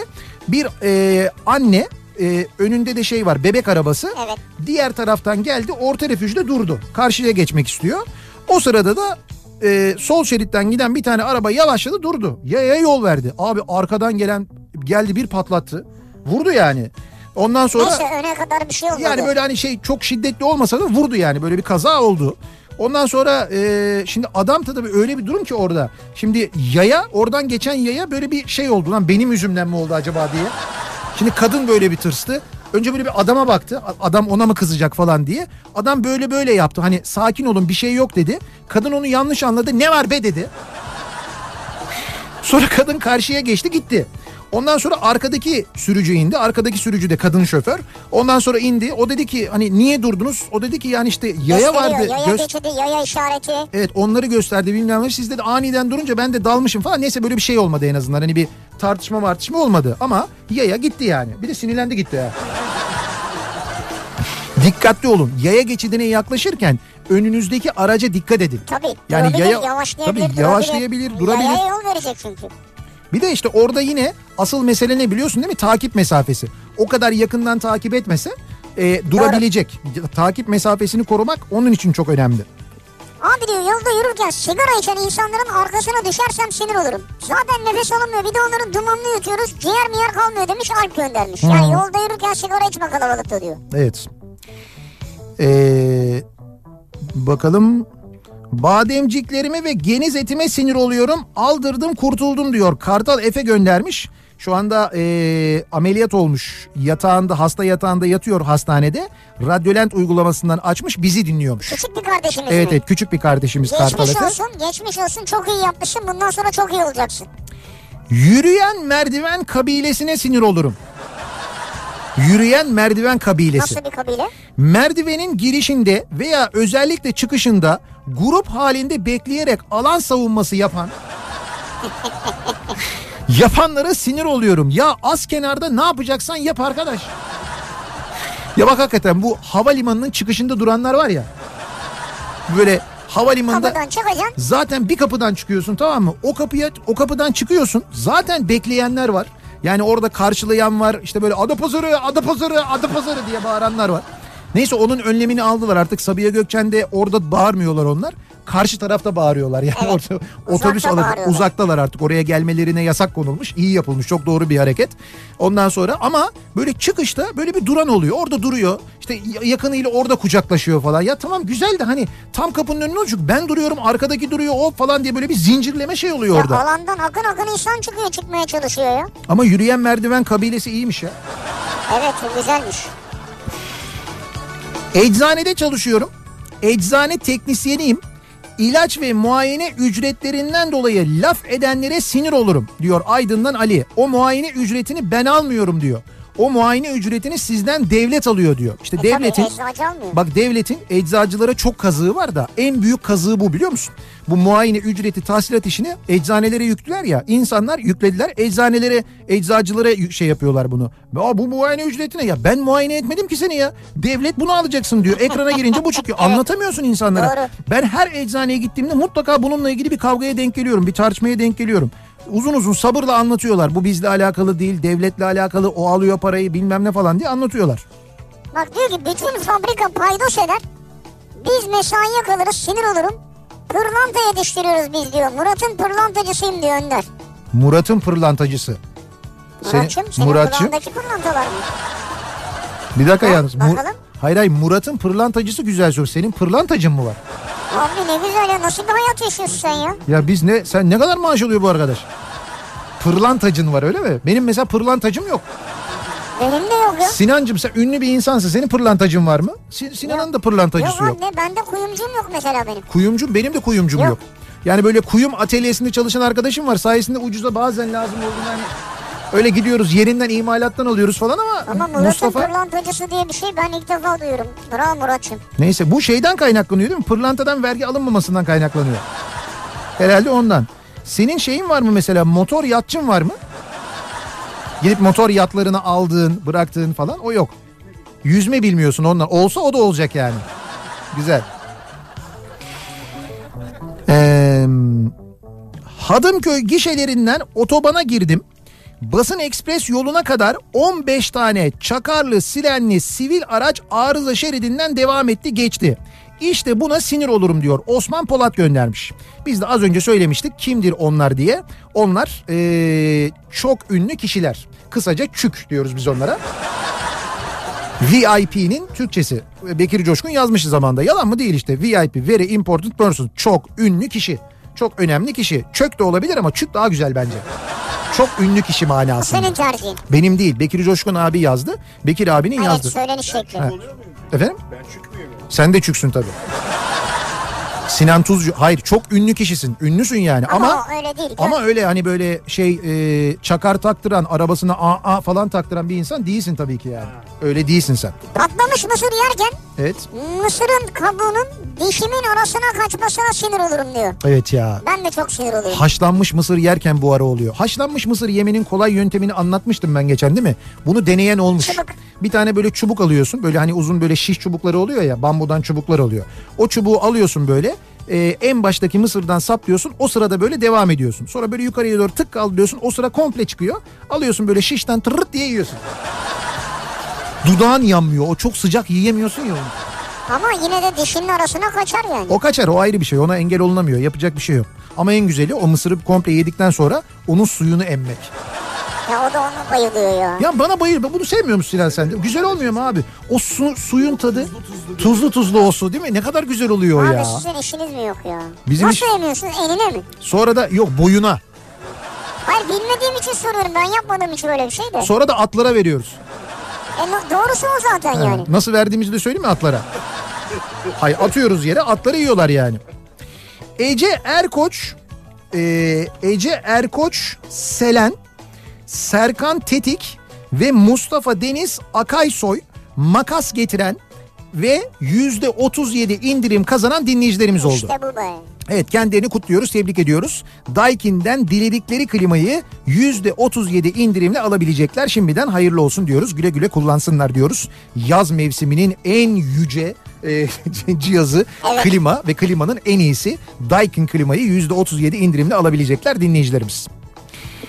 Bir e, anne e, önünde de şey var bebek arabası. Evet. Diğer taraftan geldi orta refüjde durdu. Karşıya geçmek istiyor. O sırada da e, sol şeritten giden bir tane araba yavaşladı durdu. Yaya yol verdi. Abi arkadan gelen geldi bir patlattı. Vurdu yani. Ondan sonra Neyse öne kadar bir şey olmadı. yani böyle hani şey çok şiddetli olmasa da vurdu yani böyle bir kaza oldu. Ondan sonra e, şimdi adam da tabii öyle bir durum ki orada. Şimdi yaya oradan geçen yaya böyle bir şey oldu lan benim yüzümden mi oldu acaba diye. Şimdi kadın böyle bir tırstı. Önce böyle bir adama baktı. Adam ona mı kızacak falan diye. Adam böyle böyle yaptı. Hani sakin olun bir şey yok dedi. Kadın onu yanlış anladı. Ne var be dedi. Sonra kadın karşıya geçti gitti. Ondan sonra arkadaki sürücü indi. Arkadaki sürücü de kadın şoför. Ondan sonra indi. O dedi ki hani niye durdunuz? O dedi ki yani işte yaya Gösteriyor, vardı. Yaya Göz- geçidi, yaya işareti. Evet onları gösterdi bilmem ne. Siz de aniden durunca ben de dalmışım falan. Neyse böyle bir şey olmadı en azından. Hani bir tartışma martışma olmadı. Ama yaya gitti yani. Bir de sinirlendi gitti ya. Dikkatli olun. Yaya geçidine yaklaşırken önünüzdeki araca dikkat edin. Tabii. Yani durabilir, yaya- yavaşlayabilir, tabii, yavaşlayabilir, durabilir. Yaya yol verecek çünkü. Bir de işte orada yine asıl mesele ne biliyorsun değil mi? Takip mesafesi. O kadar yakından takip etmese e, durabilecek. Takip mesafesini korumak onun için çok önemli. Abi diyor yolda yürürken sigara içen insanların arkasına düşersem sinir olurum. Zaten nefes alınmıyor bir de onların dumanını yutuyoruz. Ciğer miyer kalmıyor demiş Alp göndermiş. Yani yolda yürürken sigara içme kalabalıkta diyor. Evet. Ee, bakalım. Bademciklerime ve geniz etime sinir oluyorum. Aldırdım kurtuldum diyor. Kartal Efe göndermiş. Şu anda ee, ameliyat olmuş. Yatağında hasta yatağında yatıyor hastanede. Radyolent uygulamasından açmış bizi dinliyormuş. Küçük bir kardeşimiz Evet mi? evet küçük bir kardeşimiz Kartal Geçmiş Efe. olsun, geçmiş olsun. Çok iyi yapmışsın. Bundan sonra çok iyi olacaksın. Yürüyen merdiven kabilesine sinir olurum. Yürüyen merdiven kabilesi. Nasıl bir kabile? Merdivenin girişinde veya özellikle çıkışında grup halinde bekleyerek alan savunması yapan yapanlara sinir oluyorum. Ya az kenarda ne yapacaksan yap arkadaş. Ya bak hakikaten bu havalimanının çıkışında duranlar var ya. Böyle havalimanında. Zaten bir kapıdan çıkıyorsun tamam mı? O kapıya o kapıdan çıkıyorsun. Zaten bekleyenler var. Yani orada karşılayan var. İşte böyle Adapazarı, Adapazarı, Adapazarı diye bağıranlar var. Neyse onun önlemini aldılar artık Sabiha Gökçen'de orada bağırmıyorlar onlar. Karşı tarafta bağırıyorlar. Yani Evet. orada otobüs alıp uzaktalar artık. Oraya gelmelerine yasak konulmuş. İyi yapılmış. Çok doğru bir hareket. Ondan sonra ama böyle çıkışta böyle bir duran oluyor. Orada duruyor. İşte yakınıyla orada kucaklaşıyor falan. Ya tamam güzel de hani tam kapının önüne uçuk. Ben duruyorum arkadaki duruyor o falan diye böyle bir zincirleme şey oluyor Ya orada. alandan akın akın insan çıkıyor çıkmaya çalışıyor ya. Ama yürüyen merdiven kabilesi iyiymiş ya. Evet güzelmiş. Eczanede çalışıyorum. Eczane teknisyeniyim. İlaç ve muayene ücretlerinden dolayı laf edenlere sinir olurum diyor Aydın'dan Ali. O muayene ücretini ben almıyorum diyor. O muayene ücretini sizden devlet alıyor diyor. İşte E devletin bak devletin eczacılara çok kazığı var da en büyük kazığı bu biliyor musun? Bu muayene ücreti tahsilat işini eczanelere yüklüler ya insanlar yüklediler eczanelere eczacılara şey yapıyorlar bunu. Ya bu muayene ücretine ya ben muayene etmedim ki seni ya. Devlet bunu alacaksın diyor. Ekrana girince bu çıkıyor. Anlatamıyorsun insanlara. Doğru. Ben her eczaneye gittiğimde mutlaka bununla ilgili bir kavgaya denk geliyorum. Bir tartışmaya denk geliyorum. Uzun uzun sabırla anlatıyorlar. Bu bizle alakalı değil, devletle alakalı. O alıyor parayı bilmem ne falan diye anlatıyorlar. Bak diyor ki bütün fabrika paydos eder. Biz mesaiye kalırız sinir olurum. Pırlanta yetiştiriyoruz biz diyor. Murat'ın pırlantacısıyım diyor Önder. Murat'ın pırlantacısı. Murat'cığım senin pırlantaki pırlantalar mı? bir dakika Ha, yalnız. Mur- bakalım. Hayır hayır Murat'ın pırlantacısı güzel soru. Senin pırlantacın mı var? Abi ne güzel ya nasıl bir hayat yaşıyorsun sen ya? Ya biz ne sen ne kadar maaş alıyor bu arkadaş? Pırlantacın var öyle mi? Benim mesela pırlantacım yok. Benim de yok ya. Sinancım sen ünlü bir insansın. Senin pırlantacın var mı? Sin- Sinan'ın da pırlantacısı Yok yok. anne bende kuyumcum yok mesela benim. Kuyumcum benim de kuyumcum yok. Yok. Yani böyle kuyum atölyesinde çalışan arkadaşım var. Sayesinde ucuza bazen lazım olduğunda hani öyle gidiyoruz yerinden imalattan alıyoruz falan ama, Ama Murat'ın Mustafa pırlantacısı diye bir şey ben ilk defa duyuyorum. Bravo Murat'cığım. neyse bu şeyden kaynaklanıyor değil mi? Pırlantadan vergi alınmamasından kaynaklanıyor. Herhalde ondan. Senin şeyin var mı mesela motor yatçın var mı? Gidip motor yatlarını aldığın, bıraktığın falan o yok. Yüzme bilmiyorsun ondan. Olsa o da olacak yani. Güzel. Ee, Hadımköy gişelerinden otobana girdim. Basın Ekspres yoluna kadar 15 tane çakarlı, sirenli, sivil araç arıza şeridinden devam etti geçti. İşte buna sinir olurum diyor. Osman Polat göndermiş. Biz de az önce söylemiştik kimdir onlar diye. Onlar ee, çok ünlü kişiler. Kısaca çük diyoruz biz onlara. VIP'nin Türkçesi. Bekir Coşkun yazmışı zamanda. Yalan mı değil işte. VIP, very important person. Çok ünlü kişi. Çok önemli kişi. Çök de olabilir ama çük daha güzel bence. Çok ünlü kişi manasında. Senin tercihin. Benim değil. Bekir Coşkun abi yazdı. Bekir abinin Evet yazdı. söyleniş şekli. Ha. Efendim? Ben çıkmıyorum. Sen de çüksün tabii. Sinan Tuzcu. Hayır çok ünlü kişisin. Ünlüsün yani Ama, ama öyle değil. ama öyle hani böyle şey e, çakar taktıran arabasına a a falan taktıran bir insan değilsin tabii ki yani. Öyle değilsin sen. Patlamış mısır yerken Evet. mısırın kabuğunun dişimin arasına kaçmasına sinir olurum diyor. Evet ya. Ben de çok sinir oluyorum. Haşlanmış mısır yerken bu ara oluyor. Haşlanmış mısır yemenin kolay yöntemini anlatmıştım ben geçen değil mi? Bunu deneyen olmuş. Çubuk. Bir tane böyle çubuk alıyorsun. Böyle hani uzun böyle şiş çubukları oluyor ya. Bambudan çubuklar oluyor. O çubuğu alıyorsun böyle. e, en baştaki mısırdan saplıyorsun. O sırada böyle devam ediyorsun. Sonra böyle yukarıya doğru tık kaldırıyorsun. O sıra komple çıkıyor. Alıyorsun böyle şişten tırırt diye yiyorsun. Dudağın yanmıyor. O çok sıcak yiyemiyorsun ya onu. Ama yine de dişinin arasına kaçar yani. O kaçar o ayrı bir şey ona engel olunamıyor yapacak bir şey yok. Ama en güzeli o mısırı komple yedikten sonra onun suyunu emmek. Ya o da onu bayılıyor ya. Ya bana bayıl bunu sevmiyor musun Sinan sen de? Güzel olmuyor mu abi? O su, suyun tadı tuzlu tuzlu o su değil mi? Ne kadar güzel oluyor Abi ya. sizin işiniz mi yok ya? Bizim Nasıl iş- yemiyorsunuz eline mi? Sonra da yok boyuna. Hayır bilmediğim için soruyorum ben yapmadığım için öyle bir şey de. Sonra da atlara veriyoruz. E, doğrusu o zaten Ha, yani. Nasıl verdiğimizi de söyleyeyim mi atlara? Hay atıyoruz yere atları yiyorlar yani. Ece Erkoç e, Ece Erkoç Selen Serkan Tetik ve Mustafa Deniz Akaysoy makas getiren ve yüzde 37 indirim kazanan dinleyicilerimiz oldu. İşte bu be. Evet kendilerini kutluyoruz, tebrik ediyoruz. Daikin'den diledikleri klimayı %37 indirimle alabilecekler. Şimdiden hayırlı olsun diyoruz. Güle güle kullansınlar diyoruz. Yaz mevsiminin en yüce e, cihazı Evet. klima ve klimanın en iyisi Daikin klimayı %37 indirimle alabilecekler dinleyicilerimiz.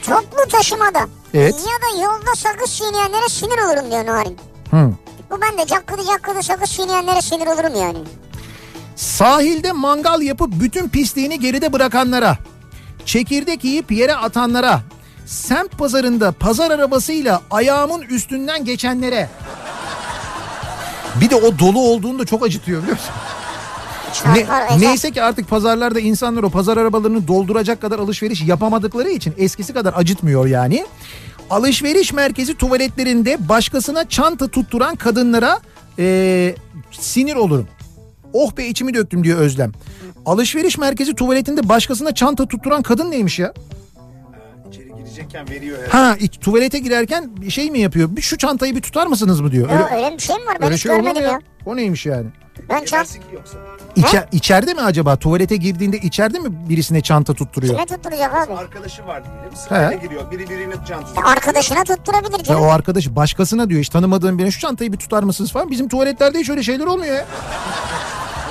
Toplu taşımada Evet. ya da yolda sakız çiğneyenlere sinir olurum diyor Narin. Hı. Bu ben de cakkıdı cakkıdı sakız çiğneyenlere sinir olurum yani. Sahilde mangal yapıp bütün pisliğini geride bırakanlara, çekirdek yiyip yere atanlara, semt pazarında pazar arabasıyla ayağımın üstünden geçenlere. Bir de o dolu olduğunda çok acıtıyor biliyor musun? Ne- neyse ki artık pazarlarda insanlar o pazar arabalarını dolduracak kadar alışveriş yapamadıkları için eskisi kadar acıtmıyor yani. Alışveriş merkezi tuvaletlerinde başkasına çanta tutturan kadınlara eee, sinir olurum. Oh be içimi döktüm diyor Özlem. Alışveriş merkezi tuvaletinde başkasına çanta tutturan kadın neymiş ya? İçeri girecekken veriyor her Ha tuvalete girerken bir şey mi yapıyor? Bir şu çantayı bir tutar mısınız mı diyor. Öyle, öyle bir şey mi var ben öyle hiç şey görmedim ya? ya. O neymiş yani? Ben çant yoksa. İçer, içeride mi acaba? Tuvalete girdiğinde içeride mi birisine çanta tutturuyor? kime tutturacak abi? Arkadaşı var diyelim. Sırayla He. giriyor. Biri birinin çantasına. Ya Arkadaşına tutturabilir Ya canım. o arkadaş başkasına diyor hiç tanımadığım birine şu çantayı bir tutar mısınız falan. Bizim tuvaletlerde hiç öyle şeyler olmuyor ya.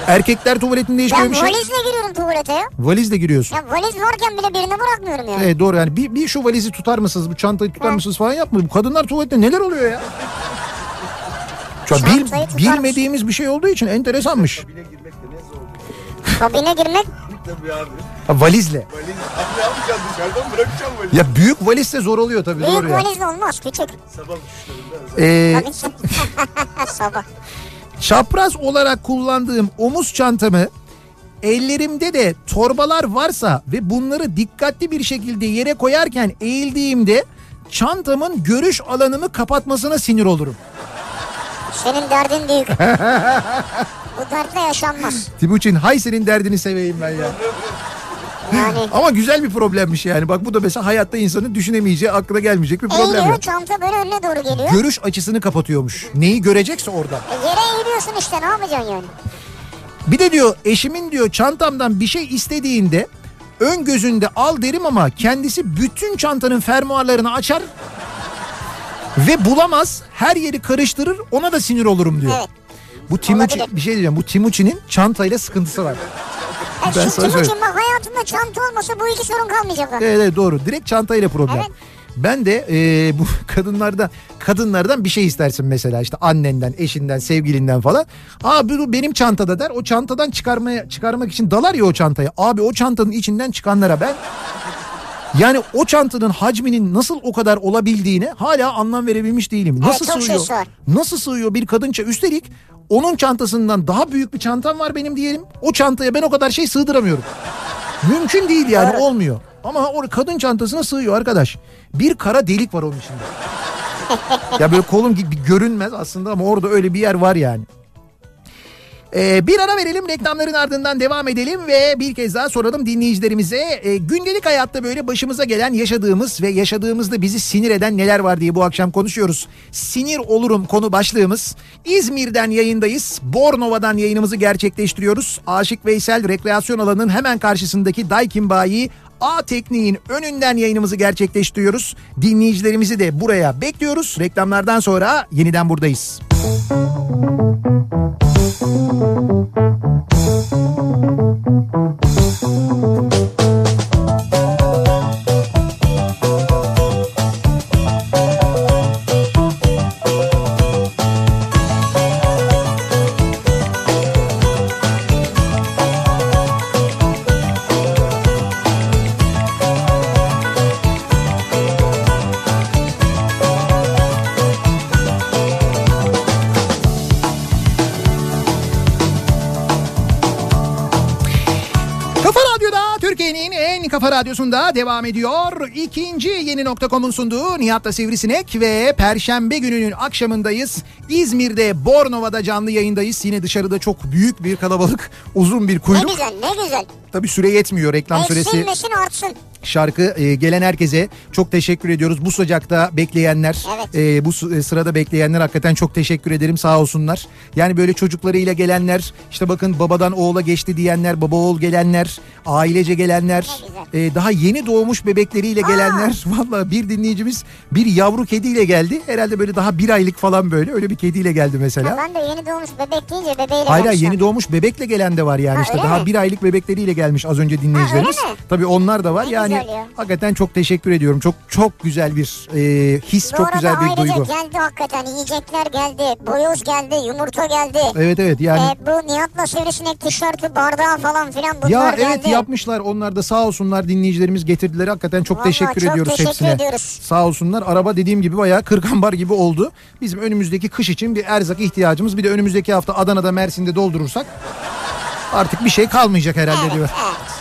Erkekler tuvaletinde hiç Ben böyle bir şey... valizle giriyorum tuvalete ya. Valizle giriyorsun. Ya valiz varken bile birine bırakmıyorum yani. Evet doğru yani bir, bir şu valizi tutar mısınız bu çantayı tutar mısınız falan yapma. Bu kadınlar tuvalette neler oluyor ya? Ya bil- bilmediğimiz bir şey olduğu için enteresanmış. Kabine girmek Tabii abi. Ha, valizle. Valiz. Abi ne yapacaksın dışarıdan bırakacaksın valizi. Ya büyük valizse zor oluyor tabii doğru büyük ya. valizle olmaz küçük. Sabah uçuşlarında. Ee. Sabah. çapraz olarak kullandığım omuz çantamı ellerimde de torbalar varsa ve bunları dikkatli bir şekilde yere koyarken eğildiğimde çantamın görüş alanımı kapatmasına sinir olurum. Senin derdin büyük. Bu dertle yaşanmaz. Timuçin hay senin derdini seveyim ben ya. Yani Ama güzel bir problemmiş yani. Bak bu da mesela hayatta insanın düşünemeyeceği, aklına gelmeyecek bir problem. eğiliyor çanta böyle önüne doğru geliyor. Görüş açısını kapatıyormuş. Neyi görecekse orada. E, yere eğiliyorsun işte ne yapacaksın yani? Bir de diyor eşimin diyor çantamdan bir şey istediğinde ön gözünde al derim ama kendisi bütün çantanın fermuarlarını açar ve bulamaz her yeri karıştırır ona da sinir olurum diyor. Evet. Bu Timuçin bir şey diyeceğim bu Timuçin'in çantayla sıkıntısı var. Ben sana Timuçin bak hayatında çanta olmasa bu iki sorun kalmayacak. Evet, evet doğru direkt çantayla problem. Evet. Ben de e, bu kadınlarda kadınlardan bir şey istersin mesela işte annenden, eşinden, sevgilinden falan. Abi bu benim çantada der. O çantadan çıkarmaya çıkarmak için dalar ya o çantayı. Abi o çantanın içinden çıkanlara ben yani o çantanın hacminin nasıl o kadar olabildiğine hala anlam verebilmiş değilim. Evet, Nasıl çok sığıyor? şey. Nasıl sığıyor bir kadın ça- Üstelik onun çantasından daha büyük bir çantam var benim diyelim. O çantaya ben o kadar şey sığdıramıyorum. Mümkün değil yani Doğru. olmuyor. Ama o kadın çantasına sığıyor arkadaş. Bir kara delik var onun içinde. ya böyle kolum gibi görünmez aslında ama orada öyle bir yer var yani. Ee, bir ara verelim reklamların ardından devam edelim ve bir kez daha soralım dinleyicilerimize. Ee, gündelik hayatta böyle başımıza gelen yaşadığımız ve yaşadığımızda bizi sinir eden neler var diye bu akşam konuşuyoruz. Sinir olurum konu başlığımız. İzmir'den yayındayız. Bornova'dan yayınımızı gerçekleştiriyoruz. Aşık Veysel rekreasyon alanının hemen karşısındaki Daikin Bayi A Tekniğin önünden yayınımızı gerçekleştiriyoruz. Dinleyicilerimizi de buraya bekliyoruz. Reklamlardan sonra yeniden buradayız. Kafa kafa radyosunda devam ediyor. İkinci yeni nokta.com'un sunduğu Nihat'la Sivrisinek ve Perşembe gününün akşamındayız. İzmir'de Bornova'da canlı yayındayız. Yine dışarıda çok büyük bir kalabalık, uzun bir Ne kuyruk. güzel ne güzel. Tabii süre yetmiyor reklam süresi. Eksilmesin artsın. şarkı e, gelen herkese çok teşekkür ediyoruz. Bu sıcakta bekleyenler, Evet. e, bu e, sırada bekleyenler hakikaten çok teşekkür ederim sağ olsunlar. Yani böyle çocuklarıyla gelenler, işte bakın babadan oğula geçti diyenler, baba oğul gelenler, ailece gelenler, e, daha yeni doğmuş bebekleriyle gelenler. Valla bir dinleyicimiz bir yavru kediyle geldi. Herhalde böyle daha bir aylık falan böyle öyle bir kediyle geldi mesela. Ha, ben de yeni doğmuş bebek deyince bebeğiyle Hayır yeni doğmuş bebekle gelen de var yani Ha, işte daha mi? bir aylık bebekleriyle gelmiş az önce dinleyicilerimiz. Ha? Tabii onlar da var Ne yani güzel ya. hakikaten çok teşekkür ediyorum. Çok çok güzel bir e, his, Bu çok güzel bir duygu. geldi hakikaten yiyecekler geldi. Boyoz geldi, yumurta geldi. Evet evet yani Ee, bu Nihat'la Sivrisinek tişörtü, bardağı falan filan bunlar ya geldi. evet yapmışlar onlar da sağ olsunlar dinleyicilerimiz getirdiler hakikaten çok Vallahi teşekkür çok ediyoruz teşekkür hepsine. ediyoruz. Sağ olsunlar araba dediğim gibi bayağı kırkambar gibi oldu. Bizim önümüzdeki kış için bir erzak ihtiyacımız bir de önümüzdeki hafta Adana'da Mersin'de doldurursak artık bir şey kalmayacak herhalde Evet, diyor. evet.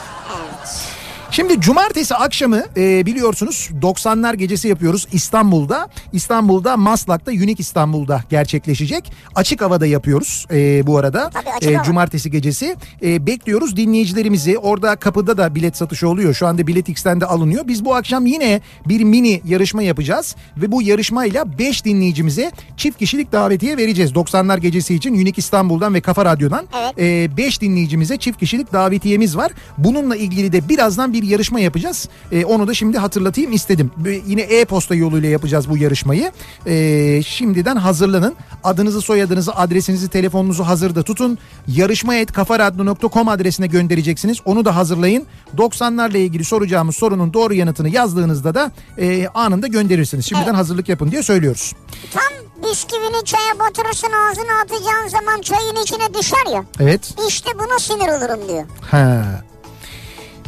Şimdi cumartesi akşamı e, biliyorsunuz 90'lar gecesi yapıyoruz İstanbul'da. İstanbul'da Maslak'ta Unique İstanbul'da gerçekleşecek. Açık havada yapıyoruz e, bu arada. Tabii hava. cumartesi gecesi. E, bekliyoruz dinleyicilerimizi. Orada kapıda da bilet satışı oluyor. Şu anda Bilet X'ten de alınıyor. Biz bu akşam yine bir mini yarışma yapacağız. Ve bu yarışmayla 5 dinleyicimize çift kişilik davetiye vereceğiz. 90'lar gecesi için Unique İstanbul'dan ve Kafa Radyo'dan. Evet. 5 dinleyicimize çift kişilik davetiyemiz var. Bununla ilgili de birazdan bir yarışma yapacağız. E, onu da şimdi hatırlatayım istedim. Yine e-posta yoluyla yapacağız bu yarışmayı. E, şimdiden hazırlanın. Adınızı, soyadınızı, adresinizi, telefonunuzu hazırda tutun. Yarışma et kafaradyo.com adresine göndereceksiniz. Onu da hazırlayın. 90'larla ilgili soracağımız sorunun doğru yanıtını yazdığınızda da e, anında gönderirsiniz. Şimdiden hazırlık yapın diye söylüyoruz. Tam bisküvini çaya batırırsın ağzına atacağın zaman çayın içine düşer ya. Evet. İşte buna sinir olurum diyor. Ha.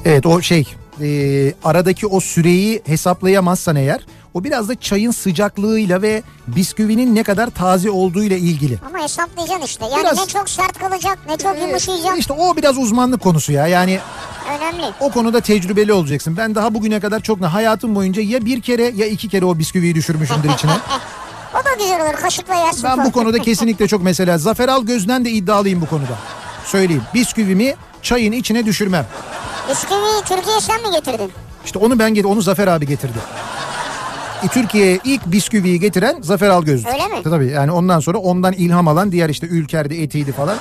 Evet o şey e, aradaki o süreyi hesaplayamazsan eğer o biraz da çayın sıcaklığıyla ve bisküvinin ne kadar taze olduğuyla ilgili. Ama hesaplayacaksın işte. Yani Biraz- ne çok sert kalacak ne çok yumuşayacak. İşte o biraz uzmanlık konusu ya yani Önemli. o konuda tecrübeli olacaksın. Ben daha bugüne kadar çok hayatım boyunca ya bir kere ya iki kere o bisküviyi düşürmüşümdür içine. O da güzel olur kaşıkla yersin Ben bu falan. konuda kesinlikle çok mesela Zafer Algöz'den de iddialıyım bu konuda. Söyleyeyim bisküvimi çayın içine düşürmem. Bisküviyi Türkiye'ye sen mi getirdin? İşte onu ben getirdim. Onu Zafer abi getirdi. E, Türkiye'ye ilk bisküviyi getiren Zafer Algöz'dü. Öyle mi? Tabii yani ondan sonra ondan ilham alan diğer işte Ülker'di, Eti'ydi falan.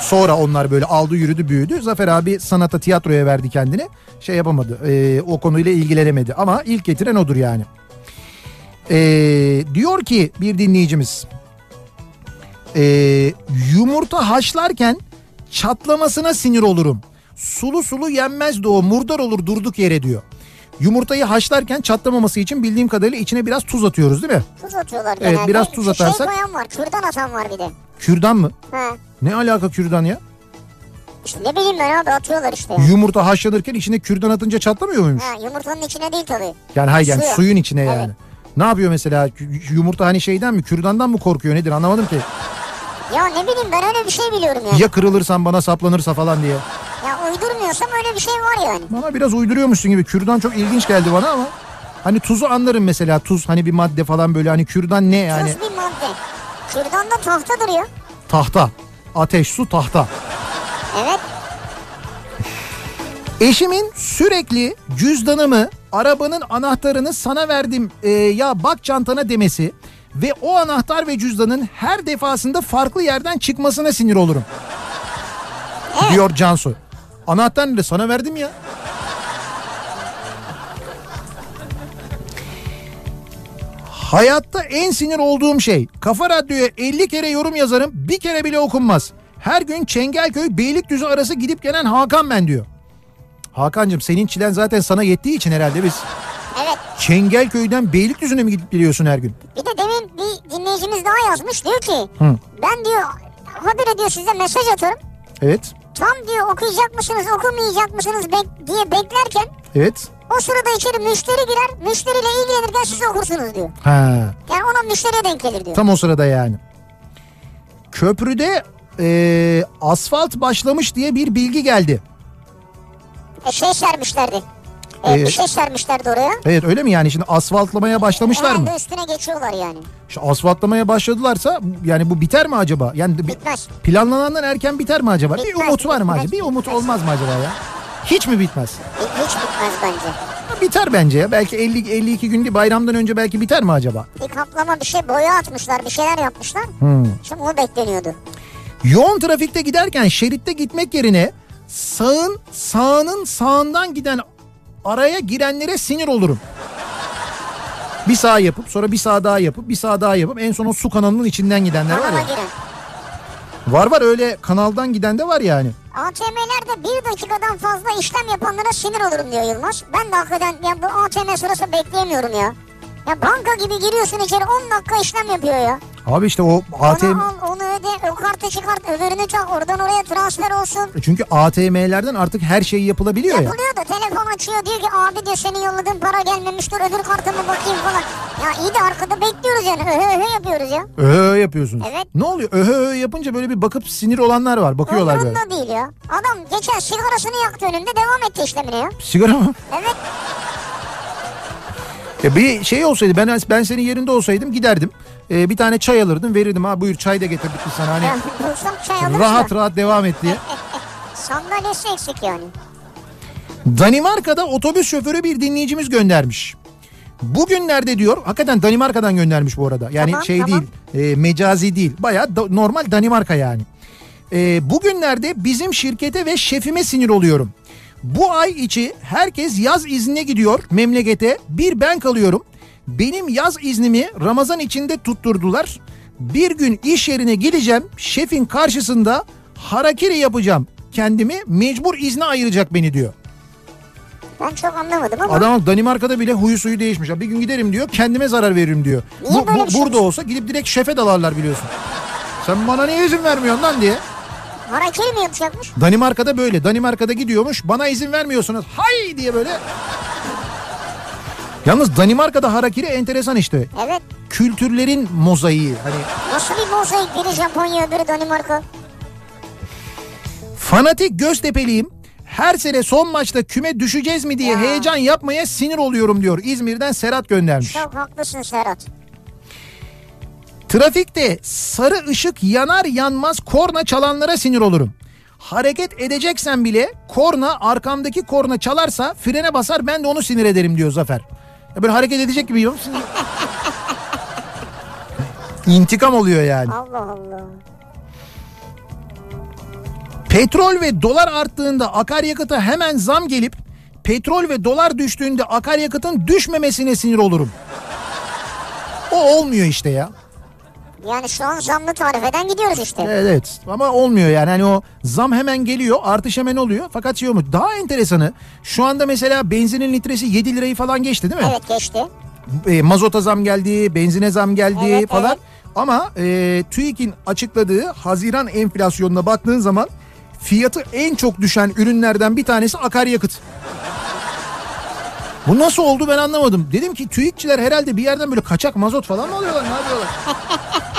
Sonra onlar böyle aldı yürüdü büyüdü. Zafer abi sanata tiyatroya verdi kendini. Şey yapamadı e, o konuyla ilgilenemedi ama ilk getiren odur yani. E, diyor ki bir dinleyicimiz e, yumurta haşlarken çatlamasına sinir olurum. Sulu sulu yenmez de o murdar olur durduk yere diyor. Yumurtayı haşlarken çatlamaması için bildiğim kadarıyla içine biraz tuz atıyoruz değil mi? Tuz atıyorlar Evet, genelde. biraz tuz Şu atarsak- Şey koyan var kürdan atan var bir de. Kürdan mı? Ha. Ne alaka kürdan ya? İşte ne bileyim ben abi atıyorlar işte. Ya. Yumurta haşlanırken içine kürdan atınca çatlamıyor muymuş? Ha, yumurtanın içine değil tabii. Yani hayır yani Suya. suyun içine Evet. yani. Ne yapıyor mesela? Yu- Yumurta hani şeyden mi kürdandan mı korkuyor nedir anlamadım ki. Ya ne bileyim ben öyle bir şey biliyorum ya. Ya kırılırsan bana saplanırsa falan diye. Ya uydurmuyorsam öyle bir şey var yani. Bana biraz uyduruyormuşsun gibi. Kürdan çok ilginç geldi bana ama. Hani tuzu anlarım mesela. Tuz hani bir madde falan böyle. Hani kürdan ne yani? Tuz bir madde. Kürdanda tahta duruyor. Tahta. Ateş, su, tahta. Evet. Eşimin sürekli cüzdanımı, arabanın anahtarını sana verdim e, ya bak çantana demesi ve o anahtar ve cüzdanın her defasında farklı yerden çıkmasına sinir olurum. Diyor Cansu. Anahtar nerede? Sana verdim ya. Hayatta en sinir olduğum şey Kafa Radyo'ya 50 kere yorum yazarım bir kere bile okunmaz. Her gün Çengelköy Beylikdüzü arası gidip gelen Hakan ben diyor. Hakan'cığım senin çilen zaten sana yettiği için herhalde biz Evet. Çengelköy'den Beylikdüzü'ne mi gidip geliyorsun her gün? Bir de demin bir dinleyicimiz daha yazmış. Diyor ki Hı. ben diyor habire diyor size mesaj atarım. Evet. Tam diyor okuyacak mısınız okumayacak mısınız bek- diye beklerken Evet. o sırada içeri müşteri girer. Müşteriyle ilgilenirken siz okursunuz diyor. Ha. Yani ona müşteriye denk gelir diyor. Tam o sırada yani. Köprüde e, asfalt başlamış diye bir bilgi geldi. E, şey sermişlerdi. E, Ee, bir şey sermişlerdi oraya. Evet öyle mi yani şimdi asfaltlamaya başlamışlar mı? Herhalde üstüne geçiyorlar yani. Şu asfaltlamaya başladılarsa yani bu biter mi acaba? Yani bir- Bitmez. planlanandan erken biter mi acaba? bir Bitmez, umut var mı bitmez, acaba? Bir umut bitmez. olmaz mı acaba ya? Hiç mi bitmez? E, Hiç bitmez bence. Biter bence ya. Belki 50 52 gün değil bayramdan önce belki biter mi acaba? Bir kaplama bir şey boya atmışlar bir şeyler yapmışlar. Hmm. Şimdi o bekleniyordu. Yoğun trafikte giderken şeritte gitmek yerine sağın sağının sağından giden araya girenlere sinir olurum. Bir sağ yapıp sonra bir sağ daha yapıp bir sağ daha yapıp en son o su kanalının içinden gidenler var ya. giren. Var var öyle kanaldan giden de var yani. ATM'lerde bir dakikadan fazla işlem yapanlara sinir olurum diyor Yılmaz. Ben de hakikaten ya bu ATM sırası bekleyemiyorum ya. Ya banka gibi giriyorsun içeri 10 dakika işlem yapıyor ya. Abi işte o ATM Onu al onu öde o kartı çıkart öbürünü tak oradan oraya transfer olsun. çünkü ATM'lerden artık her şey yapılabiliyor ya. Yapılıyor da telefon açıyor diyor ki abi diyor senin yolladığın para gelmemiştir öbür kartıma bakayım falan. Ya iyi de arkada bekliyoruz yani öhe öhe yapıyoruz ya. Öhö yapıyorsunuz. Evet. Ne oluyor? Öhö öhö yapınca böyle bir bakıp sinir olanlar var. Bakıyorlar böyle. Umurunda değil ya. Adam geçen sigarasını yaktı önünde devam etti işlemine ya. Sigara mı? Evet Ya bir şey olsaydı ben ben senin yerinde olsaydım giderdim. Ee, bir tane çay alırdım verirdim ha buyur çay da getirdik biz sana hani ya bulsam çay alırız rahat da. rahat devam et diye. Sandalyesi eksik yani. Danimarka'da otobüs şoförü bir dinleyicimiz göndermiş. Bugünlerde diyor hakikaten Danimarka'dan göndermiş bu arada. Yani Tamam, şey tamam. değil e, mecazi değil baya normal Danimarka yani. E, bugünlerde bizim şirkete ve şefime sinir oluyorum. Bu ay içi herkes yaz iznine gidiyor memlekete bir ben kalıyorum. Benim yaz iznimi Ramazan içinde tutturdular. Bir gün iş yerine gideceğim şefin karşısında harakiri yapacağım. Kendimi mecbur izne ayıracak beni diyor. Ben çok anlamadım ama. Adam Danimarka'da bile huyu suyu değişmiş. Bir gün giderim diyor kendime zarar veririm diyor. Niye Bu, bu- şey burada olsa gidip direkt şefe dalarlar biliyorsun. Sen bana niye izin vermiyorsun lan diye. Harakiri mi yapacakmış? Danimarka'da böyle. Danimarka'da gidiyormuş. Bana izin vermiyorsunuz. Hay diye böyle. Yalnız Danimarka'da harakiri enteresan işte. Evet. Kültürlerin mozaiği. Hani Nasıl bir mozaik biri Japonya öbürü Danimarka. fanatik Göztepe'liyim. Her sene son maçta küme düşeceğiz mi diye Ya. heyecan yapmaya sinir oluyorum diyor. İzmir'den Serhat göndermiş. Çok haklısın Serhat. Trafikte sarı ışık yanar yanmaz korna çalanlara sinir olurum. Hareket edeceksen bile korna arkamdaki korna çalarsa frene basar ben de onu sinir ederim diyor Zafer. Ya böyle hareket edecek gibi musun? İntikam oluyor yani. Allah Allah. Petrol ve dolar arttığında akaryakıta hemen zam gelip petrol ve dolar düştüğünde akaryakıtın düşmemesine sinir olurum. O olmuyor işte ya. Yani şu an zamlı tarifeden gidiyoruz işte. Evet, evet ama olmuyor yani hani o zam hemen geliyor artış hemen oluyor fakat şey olmuş. Daha enteresanı şu anda mesela benzinin litresi 7 lirayı falan geçti değil mi? Evet geçti. E, mazota zam geldi benzine zam geldi Evet, falan evet. ama e, TÜİK'in açıkladığı Haziran enflasyonuna baktığın zaman fiyatı en çok düşen ürünlerden bir tanesi akaryakıt. Bu nasıl oldu ben anlamadım. Dedim ki TÜİKçiler herhalde bir yerden böyle kaçak mazot falan mı alıyorlar ne yapıyorlar?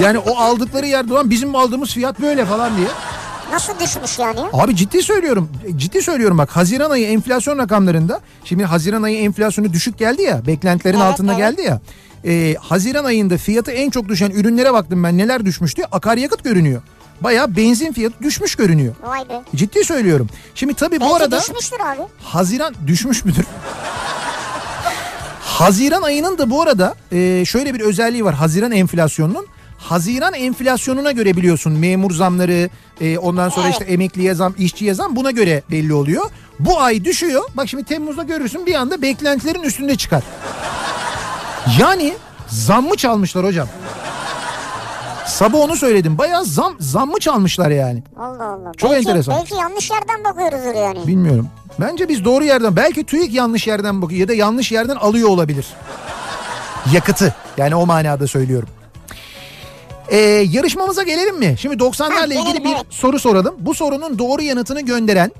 Yani o aldıkları yerde olan bizim aldığımız fiyat böyle falan diye. Nasıl düşmüş yani? Abi ciddi söylüyorum. Ciddi söylüyorum bak Haziran ayı enflasyon rakamlarında şimdi Haziran ayı enflasyonu düşük geldi ya beklentilerin Evet, altında evet. geldi ya. Ee, Haziran ayında fiyatı en çok düşen ürünlere baktım ben neler düşmüştü akaryakıt görünüyor. Baya benzin fiyatı düşmüş görünüyor. Vay be. Ciddi söylüyorum. Şimdi tabii bu Belki arada düşmüştür abi. Haziran düşmüş müdür? Haziran ayının da bu arada e, şöyle bir özelliği var Haziran enflasyonunun. Haziran enflasyonuna göre biliyorsun memur zamları e, ondan sonra işte emekliye zam işçiye zam buna göre belli oluyor. Bu ay düşüyor bak şimdi Temmuz'da görürsün bir anda beklentilerin üstünde çıkar. Yani zam mı çalmışlar hocam? Sabah onu söyledim bayağı zam, zam mı çalmışlar yani? Allah Allah. Çok belki, enteresan. Belki yanlış yerden bakıyoruzdur yani. Bilmiyorum. Bence biz doğru yerden belki TÜİK yanlış yerden bakıyor ya da yanlış yerden alıyor olabilir. Yakıtı yani o manada söylüyorum. Ee, yarışmamıza gelelim mi? Şimdi 90'larla Ha, ilgili bir soru soralım. Bu sorunun doğru yanıtını gönderen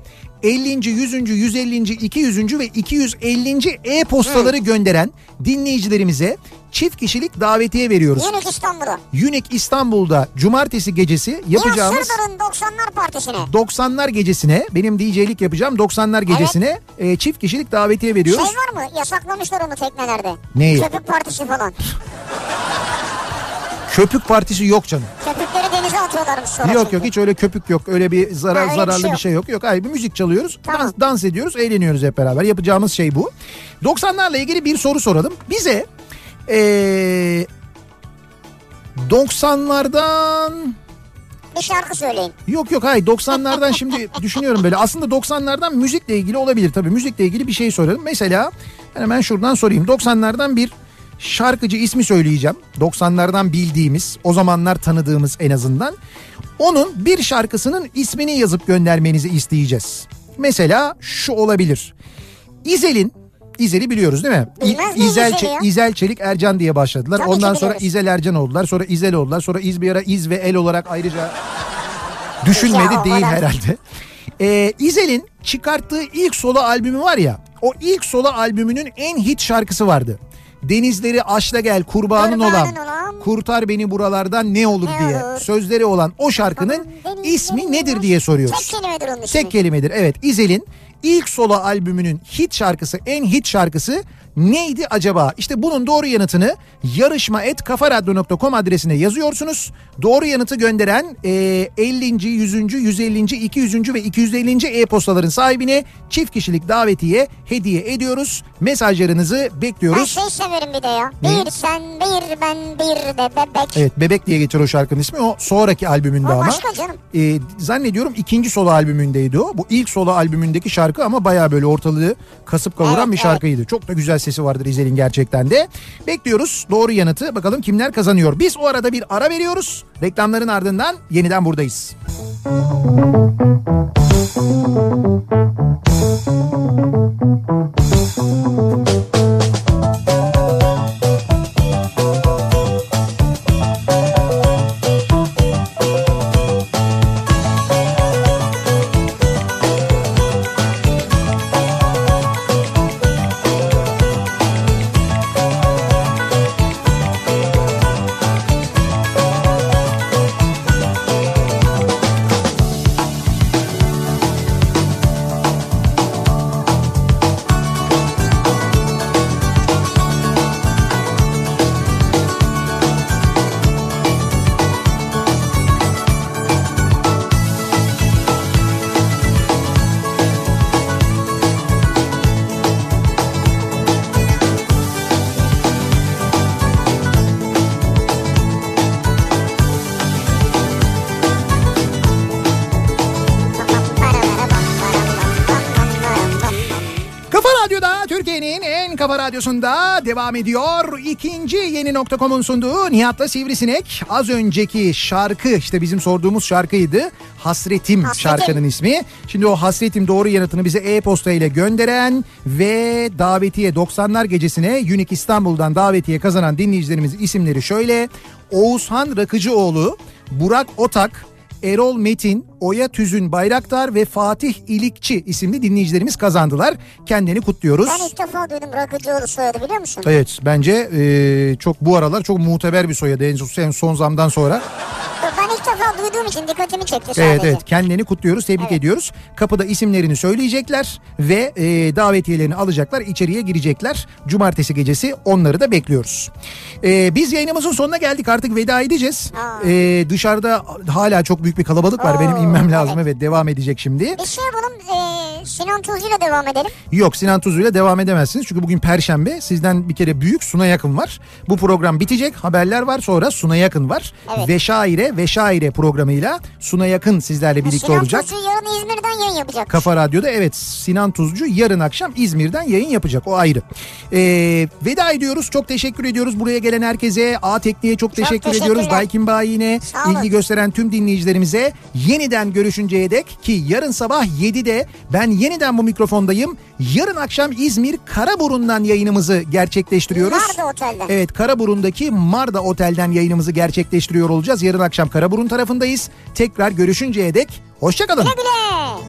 50. 100. 150. 200. ve 250. e-postaları gönderen dinleyicilerimize çift kişilik davetiye veriyoruz. Yunus İstanbul'a. Unique İstanbul'da cumartesi gecesi yapacağımız Nihat Sırdar'ın 90'lar partisine. 90'lar gecesine benim DJ'lik yapacağım 90'lar gecesine e, çift kişilik davetiye Şey veriyoruz. var mı? Yasaklamışlar onu teknelerde. Neyi? Köpük partisi falan. Köpük partisi yok canım. Köpükleri denize atıyorlarmış sonra. Yok çünkü. yok hiç öyle köpük yok. Öyle bir zarar Ha, öyle bir zararlı şey bir şey yok. Yok hayır bir müzik çalıyoruz. Tamam. Dans, dans ediyoruz, eğleniyoruz hep beraber. Yapacağımız şey bu. 90'larla ilgili bir soru soralım. Bize e, 90'lardan Bir şarkı söyleyin. Yok yok hayır 90'lardan şimdi düşünüyorum böyle. Aslında 90'lardan müzikle ilgili olabilir tabii. Müzikle ilgili bir şey soralım. Mesela ben hemen şuradan sorayım. 90'lardan bir şarkıcı ismi söyleyeceğim. 90'lardan bildiğimiz, o zamanlar tanıdığımız en azından. Onun bir şarkısının ismini yazıp göndermenizi isteyeceğiz. Mesela şu olabilir. İzel'in İzel'i biliyoruz değil mi? Bilmez İzel, ya? İzel Çelik Ercan diye başladılar. Tabii Ondan sonra biliyoruz. İzel Ercan oldular. Sonra İzel oldular. Sonra İz bir ara İz ve El olarak ayrıca düşünmedi Ya, değil herhalde. Ee, İzel'in çıkarttığı ilk solo albümü var ya o ilk solo albümünün en hit şarkısı vardı. Denizleri aşla gel kurbanın, Kurbanın olan, olan, kurtar beni buralardan ne olur Ne diye olur. sözleri olan o şarkının Denizleri ismi nedir diye soruyoruz. Tek kelimedir onun ismi. Tek kelimedir evet İzel'in ilk solo albümünün hit şarkısı en hit şarkısı neydi acaba? İşte bunun doğru yanıtını yarışma.kafaradyo.com adresine yazıyorsunuz. Doğru yanıtı gönderen e, 50. 100. 150. 200. ve 250. e-postaların sahibine çift kişilik davetiye hediye ediyoruz. Mesajlarınızı Ben bekliyoruz. şey severim bir de ya. Ne? Bir sen bir ben bir de bebek. Evet Bebek diye geçer o şarkının ismi. O sonraki albümünde O ama. başka canım. e, zannediyorum ikinci solo albümündeydi o. Bu ilk solo albümündeki şarkı ama baya böyle ortalığı kasıp kavuran Evet, bir şarkıydı. Çok da güzel sesi vardır İzel'in gerçekten de. Bekliyoruz doğru yanıtı. Bakalım kimler kazanıyor. Biz o arada bir ara veriyoruz. Reklamların ardından yeniden buradayız. Kafa radyosunda devam ediyor. İkinci yeni nokta.com'un sunduğu Nihat'la Sivrisinek. Az önceki şarkı işte bizim sorduğumuz şarkıydı. Hasretim, Hasretim. şarkının ismi. Şimdi o Hasretim doğru yanıtını bize e-posta ile gönderen ve davetiye 90'lar gecesine Unique İstanbul'dan davetiye kazanan dinleyicilerimizin isimleri şöyle. Oğuzhan Rakıcıoğlu, Burak Otak, Erol Metin, Oya Tüzün Bayraktar ve Fatih İlikçi isimli dinleyicilerimiz kazandılar. Kendini kutluyoruz. Ben ilk defa duydum Rakıcıoğlu soyadı biliyor musun? Evet bence e, çok bu aralar çok muteber bir soyadı en son, zamdan sonra. Defa defa duyduğum için dikkatimi çekti sadece. Evet evet kendilerini kutluyoruz tebrik Evet. ediyoruz. Kapıda isimlerini söyleyecekler ve e, davetiyelerini alacaklar içeriye girecekler. Cumartesi gecesi onları da bekliyoruz. E, biz yayınımızın sonuna geldik artık veda edeceğiz. Aa. E, dışarıda hala çok büyük bir kalabalık var Oo, benim inmem lazım evet. evet devam edecek şimdi. Bir şey yapalım e, Sinan Tuzcu'yla devam edelim. Yok Sinan Tuzlu'yla devam edemezsiniz çünkü bugün Perşembe sizden bir kere büyük Suna Yakın var. Bu program bitecek haberler var sonra Suna Yakın var. Evet. Ve Şaire ve Şaire programıyla Suna Yakın sizlerle birlikte Sinan olacak. Tuzcu yarın İzmir'den yayın yapacak. Kafa Radyo'da evet Sinan Tuzcu yarın akşam İzmir'den yayın yapacak o ayrı. Ee, veda ediyoruz çok teşekkür ediyoruz buraya gelen herkese A Tekniğe çok teşekkür teşekkürler. ediyoruz. Daikin Bayi'ne ilgi gösteren tüm dinleyicilerimize yeniden görüşünceye dek ki yarın sabah 7'de ben yeniden bu mikrofondayım. Yarın akşam İzmir Karaburun'dan yayınımızı gerçekleştiriyoruz. Marda Otel'den. Evet Karaburun'daki Marda Otel'den yayınımızı gerçekleştiriyor olacağız. Yarın akşam Karaburun tarafındayız. Tekrar görüşünceye dek hoşçakalın. Güle güle.